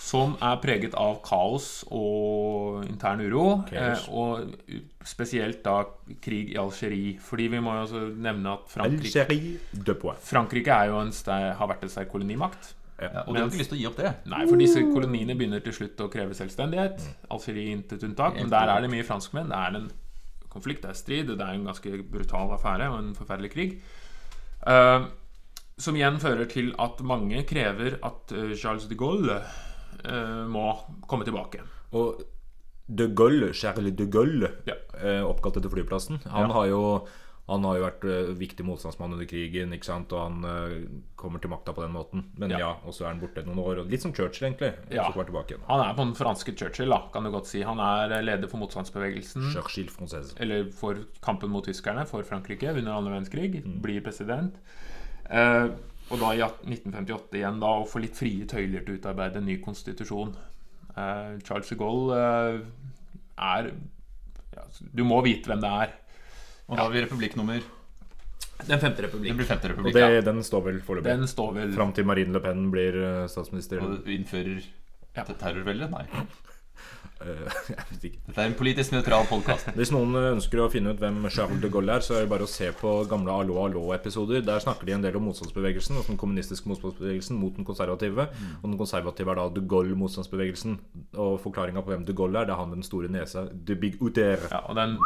Som er preget av kaos og intern uro. Eh, og spesielt da krig i Algerie. Fordi vi må jo også nevne at Frankrike. Frankrike er jo en steg, har vært en sterk kolonimakt. Ja, og de har ikke lyst til å gi opp det. Nei, for disse koloniene begynner til slutt å kreve selvstendighet. Algerie intet unntak. Men der er det mye franskmenn. Det er en konflikt, det er strid, det er en ganske brutal affære og en forferdelig krig. Eh, som igjen fører til at mange krever at eh, Charles de Gaulle eh, må komme tilbake. Og de Gaulle, Charles de Gaulle, Ja. eh, oppkalt etter flyplassen, han har jo han har jo vært eh, viktig motstandsmann under krigen, ikke sant? og han eh, kommer til makta på den måten. Men Ja. ja, og så er han borte noen år. Litt som Churchill, egentlig. Ja. Han er på den franske Churchill, da, kan du godt si. Han er eh, leder for motstandsbevegelsen. Churchill française. eller for kampen mot tyskerne for Frankrike under andre verdenskrig. Blir president. Eh, og da i 1958 igjen da å få litt frie tøyler til å utarbeide en ny konstitusjon. Eh, Charles de Gaulle eh, er ja, Du må vite hvem det er. Og da har vi republikk nummer Den femte republikk. Den, femte Og republikk. det, ja. den står vel foreløpig. Den står vel Fram til Marine Le Pen blir eh, statsminister. Og innfører Ja. te- terrorvelde? Nei. Eh, <laughs> jeg vet ikke. Dette er en politisk nøytral podkast. <laughs> Hvis noen ønsker å finne ut hvem Charles de Gaulle er, så er det bare å se på gamle Allo Allo-episoder. Der snakker de en del om motstandsbevegelsen, og den kommunistiske motstandsbevegelsen mot den konservative. Og den konservative er da de Gaulle-motstandsbevegelsen. Og forklaringa på hvem de Gaulle er, det er han med den store nesa. De Big. Ja, og den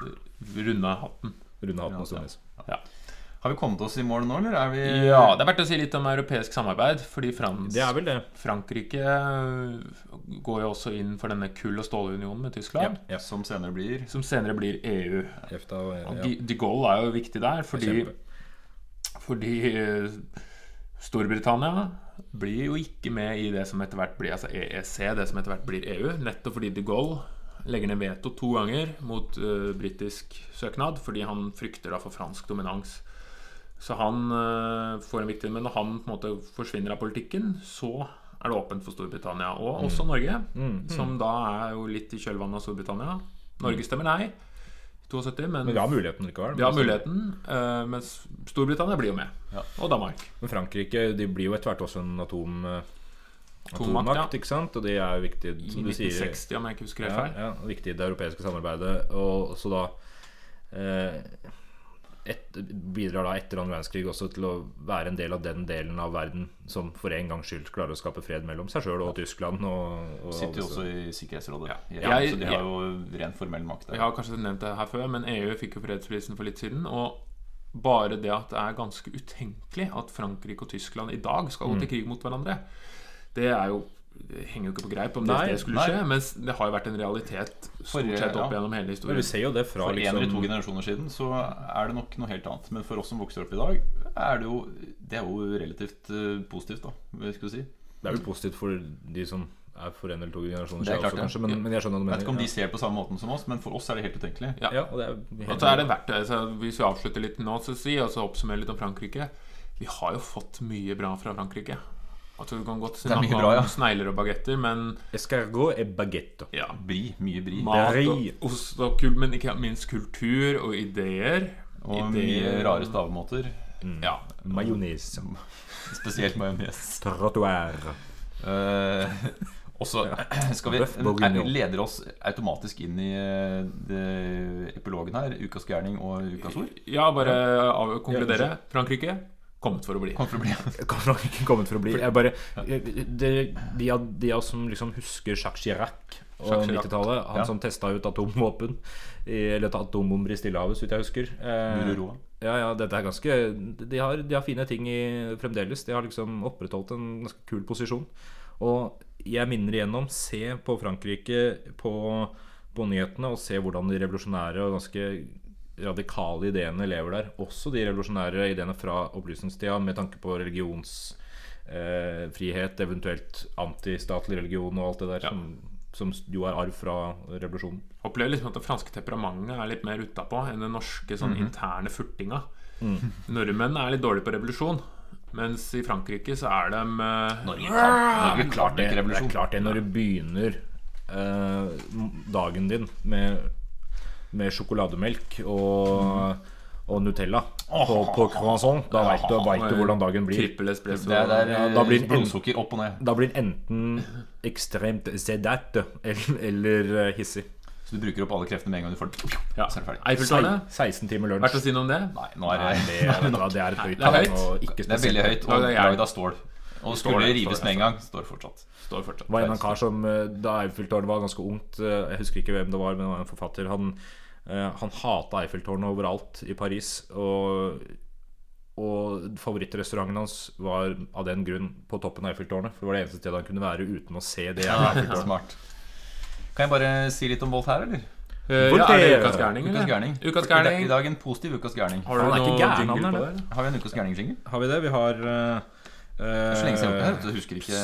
runde hatten. Runde hatten og stor ja. Ja. Har vi kommet oss i mål nå, eller er vi ja, det er verdt å si litt om europeisk samarbeid. Fordi Frans Det er vel det. Frankrike eh, går jo også inn for denne kull- og stålunionen med Tyskland. Ja. Som senere blir Som senere blir EU. EFTA og Og ja. De, de Gaulle er jo viktig der, fordi, fordi eh, Storbritannia blir jo ikke med i det som etter hvert blir altså EEC, det som etter hvert blir EU. Nettopp fordi de Gaulle legger ned veto to ganger mot uh, britisk søknad, fordi han frykter da for fransk dominans. Så han eh, får en viktig Men når han på en måte forsvinner av politikken, så er det åpent for Storbritannia. Og også Norge, som da er jo litt i kjølvannet av Storbritannia. Norge stemmer nei. 72, men Men vi har muligheten likevel. vi har muligheten, uh, mens Storbritannia blir jo med. Ja. Og Danmark. Men Frankrike de blir jo etter hvert også en atom, eh, Atommakt, atommakt, ja. ikke sant? Og det er jo viktig, I 1960, du sier om jeg ikke husker helt Ja, feil. ja, viktig i det europeiske samarbeidet. Og så da eh, et, bidrar da etter annen verdenskrig også til å være en del av den delen av verden som for en gangs skyld klarer å skape fred mellom seg sjøl og Tyskland. Og, og Sitter jo også i Sikkerhetsrådet. Ja. Ja, Jeg- så de har jo ren formell makt Jeg har kanskje nevnt det her før, men EU fikk jo fredsprisen for litt siden. Og bare det at det er ganske utenkelig at Frankrike og Tyskland i dag skal Mm. gå til krig mot hverandre, det er jo det henger jo ikke på greip om det, Nei, det skulle nei. skje, men det har jo vært en realitet stort sett opp ja. gjennom hele Men vi ser jo det fra For en eller to liksom generasjoner siden så er det nok noe helt annet. Men for oss som vokser opp i dag, er det jo Det er jo relativt uh, positivt, da. Skal si? Det er vel positivt for de som er for en eller to generasjoner Det er siden klart også, kanskje. Men, men jeg skjønner hva du Jeg vet ikke om de ser på samme måten som oss, men for oss er det helt utenkelig. Ja. Ja, og det er helt Og så er det verdt det. Altså, hvis vi avslutter litt nå, så si, og så oppsummerer litt om Frankrike Vi har jo fått mye bra fra Frankrike. Altså, du kan godt snakke bra, ja. om snegler og bagetter, men Escargot er baguette. ja, Bri. Mye bri. mat og ost og kul, men ikke minst kultur og ideer. Og Ideer. mye rare stavemåter. Ja. Majones. <laughs> Spesielt majones. Trottoir. Uh, også <clears throat> skal vi er- leder oss automatisk inn i eh, det epilogen her. Ukas gærning og ukas ord. ja, bare av, konkludere. Frankrike kommet for å bli. Kommet for å bli <laughs> Kan nok ikke kommet for å bli. Jeg bare, det, de, av, de av oss som liksom husker Jacques Chirac og 90-tallet, han Ja. som testa ut atomvåpen i- Eller atombomber i Stillehavet, så vidt jeg husker. Eh, ja, ja, dette er ganske de har, de har fine ting i, fremdeles. De har liksom opprettholdt en ganske kul posisjon. Og jeg minner igjennom se på Frankrike på, på nyhetene og se hvordan de revolusjonære og ganske radikale ideene lever der. Også de revolusjonære ideene fra opplysningstida med tanke på religionsfrihet, eh, eventuelt antistatlig religion og alt det der, som, som jo er arv fra revolusjonen. Opplever liksom at det franske temperamentet er litt mer utapå enn den norske sånn interne furtinga. Nordmenn er litt dårlige på revolusjon, mens i Frankrike så er de uh... Norge kan Norge klart det, det er klart det når du begynner uh, dagen din med, med sjokolademelk og, og Nutella på, på croissant. Da veit du, vet du hvordan dagen blir. trippel espresso. Det er der eh, da blir det- blodsukker opp og ned. Da blir den enten ekstremt sedat eller, eller eh, hissig. Så du bruker opp alle kreftene med en gang du får den. Ja. Så er det ferdig. Eiffeltårnet. 16 timer Verdt å si noe om det? Nei, nå er Nei, det, er et høyt Det er høyt. og ikke det er veldig høyt og det er lagd av stål. Og Står skulle det, rives med en gang. Står fortsatt. Står fortsatt. Det var en av kar som eh, Da Eiffeltårnet var ganske ungt eh, Jeg husker ikke hvem det var, men det var en forfatter. Han, eh, han hata Eiffeltårnet overalt i Paris. Og, og favorittrestauranten hans var av den grunn på toppen av Eiffeltårnet. For det var det eneste stedet han kunne være uten å se det. <laughs> Smart. Kan jeg bare si litt om Voltaire, eller? Eh, ja, er det ukas gærning, Ukas gærning. Ukas I gærning. I dag en positiv ukas gærning. Har du Han ikke noe jingle på det? Har vi en ukas gærning-jingle? Har vi det? Vi har uh, Det er så lenge siden jeg har hørt det her. husker ikke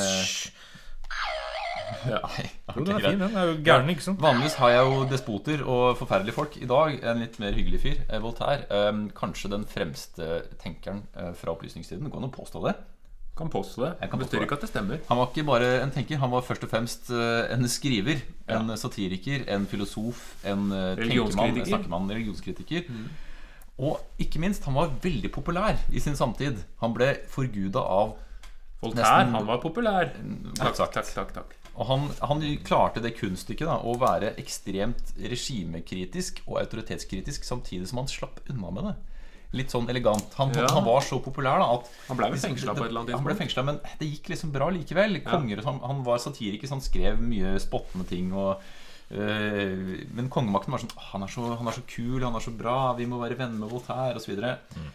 Ja. <laughs> Jo, den er fin, den. er jo gæren, ikke sant? Vanligvis har jeg jo despoter og forferdelige folk. I dag en litt mer hyggelig fyr. eh, Voltaire. Eh, kanskje den fremste tenkeren eh, fra opplysningstiden. Det går an å påstå det. Kan påstå det. Jeg kan påstå ikke at det stemmer. Han var ikke bare en tenker, han var først og fremst eh, en skriver. En satiriker, en filosof, en tenkemann, en snakkemann, religionskritiker. Og ikke minst, han var veldig populær i sin samtid. Han ble forguda av Voltaire, Nesten- han var populær. Takk, Takk, takk, takk, takk. Og han, han klarte det kunststykket da, å være ekstremt regimekritisk og autoritetskritisk samtidig som han slapp unna med det. Litt sånn elegant. Han, Ja. han var så populær da at Han ble vel fengsla på et eller annet Han ble tidspunkt. fengslet, men det gikk liksom bra likevel. Konger, og sånn- Han var satiriker, så han skrev mye spottende ting. Og, øh, men kongemakten var sånn han er, så, 'Han er så kul, han er så bra, vi må være venner med Voltaire', osv.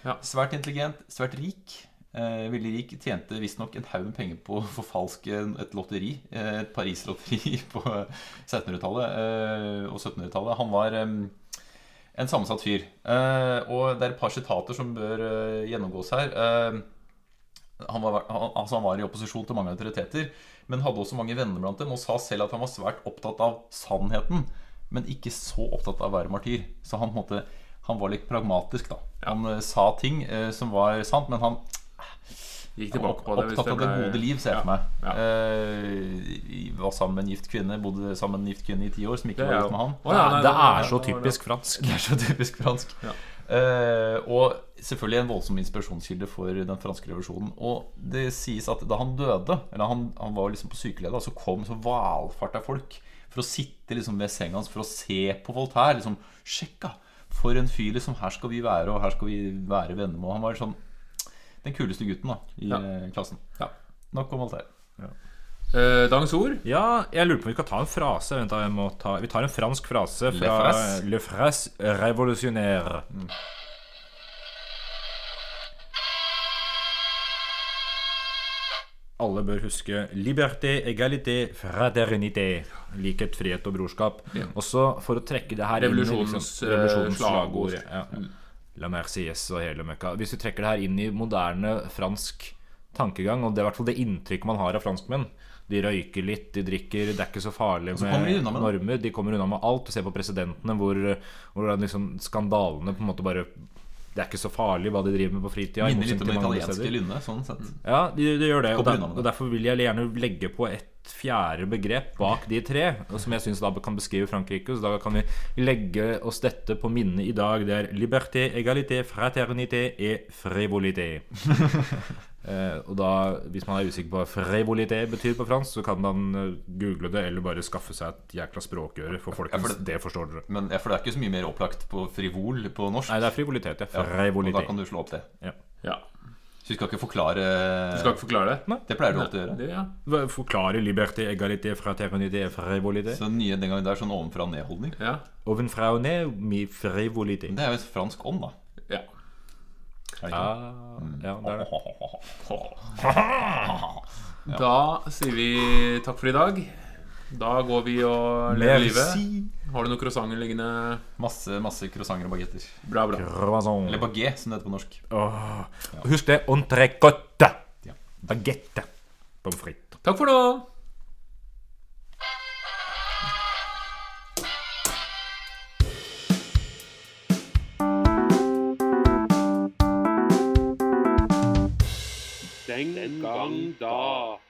Ja. Svært intelligent, svært rik. Eh, veldig rik. Tjente visstnok en haug med penger på å forfalske et lotteri. Eh, et Paris-lotteri <laughs> på 1600-tallet eh, og 1700-tallet. Han var en sammensatt fyr. Eh, og det er et par sitater som bør gjennomgås her. Eh, han, var, han, altså han var i opposisjon til mange autoriteter, men hadde også mange venner blant dem, og sa selv at han var svært opptatt av sannheten, men ikke så opptatt av å være martyr. Så han, måtte, han var litt pragmatisk, da. Han eh, sa ting eh, som var sant, men han Gikk tilbake på det. opptatt av det gode liv, ser jeg Ja, for meg. ja. Eh, var sammen med en gift kvinne, bodde sammen med en gift kvinne i ti år, som ikke var gift med han. Å, ja, nei, Det er så typisk fransk. Det er så typisk fransk. Eh, og selvfølgelig en voldsom inspirasjonskilde for den franske revolusjonen. Og det sies at da han døde, eller han, han var liksom på sykeledet, så kom så valfarta folk for å sitte liksom ved senga hans for å se på Voltaire. Liksom, Sjekka! For en fyr, liksom. Her skal vi være, og her skal vi være venner med. Og han var sånn den kuleste gutten da i Ja. eh, klassen. Ja. Nok om Voltaire. Eh, Dagens ord. Ja, jeg lurer på om vi skal ta en frase. Vent da, jeg må ta, vi tar en fransk frase Le fra fraise. Le Fraise Revolutionnaire. Alle bør huske liberté, égalité, fraternité. Likhet, frihet og brorskap. Også for å trekke det her inn i liksom, revolusjonens eh, slagord. slagord. Ja. La Merciesse og hele møkka. Hvis du trekker det her inn i moderne fransk tankegang, og det er i hvert fall det inntrykket man har av franskmenn, De røyker litt, de drikker. Det er ikke så farlig så med med normer. De kommer unna med alt. Du ser på presidentene hvor, hvor liksom skandalene på en måte bare Det er ikke så farlig hva de driver med på fritida. Minner litt om det italienske lynnet, sånn sett. Ja, de, de gjør det. Og, der, det. og Derfor vil jeg gjerne legge på et fjerde begrep bak de tre, som jeg syns da kan beskrive Frankrike. Så da kan vi legge oss dette på minnet i dag. Det er liberté, égalité, fraternité et frivolité. <laughs> Eh, og da, hvis man er usikker på hva frivolité betyr på fransk, så kan man eh, google det, eller bare skaffe seg et jækla språkøre. For folkens, Ja, for det, forstår dere. Men ja, for det er ikke så mye mer opplagt på frivol på norsk. Nei, det er frivolitet. Ja. Ja, og da kan du slå opp det. Ja. Ja. Så vi skal ikke forklare Du skal ikke forklare det? Det pleier du alltid å gjøre. det ja. Forklare liberté, egalité, fraternité frivolité. Så nye den gangen det er sånn ovenfra og ned-holdning. ja. Ovenfra og ned, mi frivolité. Det er jo et fransk ånd, da. ja. Er det Ja, ikke? ja, det er det. <laughs> Da sier vi takk for i dag. Da går vi og lever livet. Har du noen croissanter liggende? Masse, masse croissanter og bagetter. Bra, bra. Croissant. Eller baguette, som det heter på norsk. Åh. Husk det. Entrecôte. Ja. Bagette. Pommes frites. Takk for nå. Den gang da.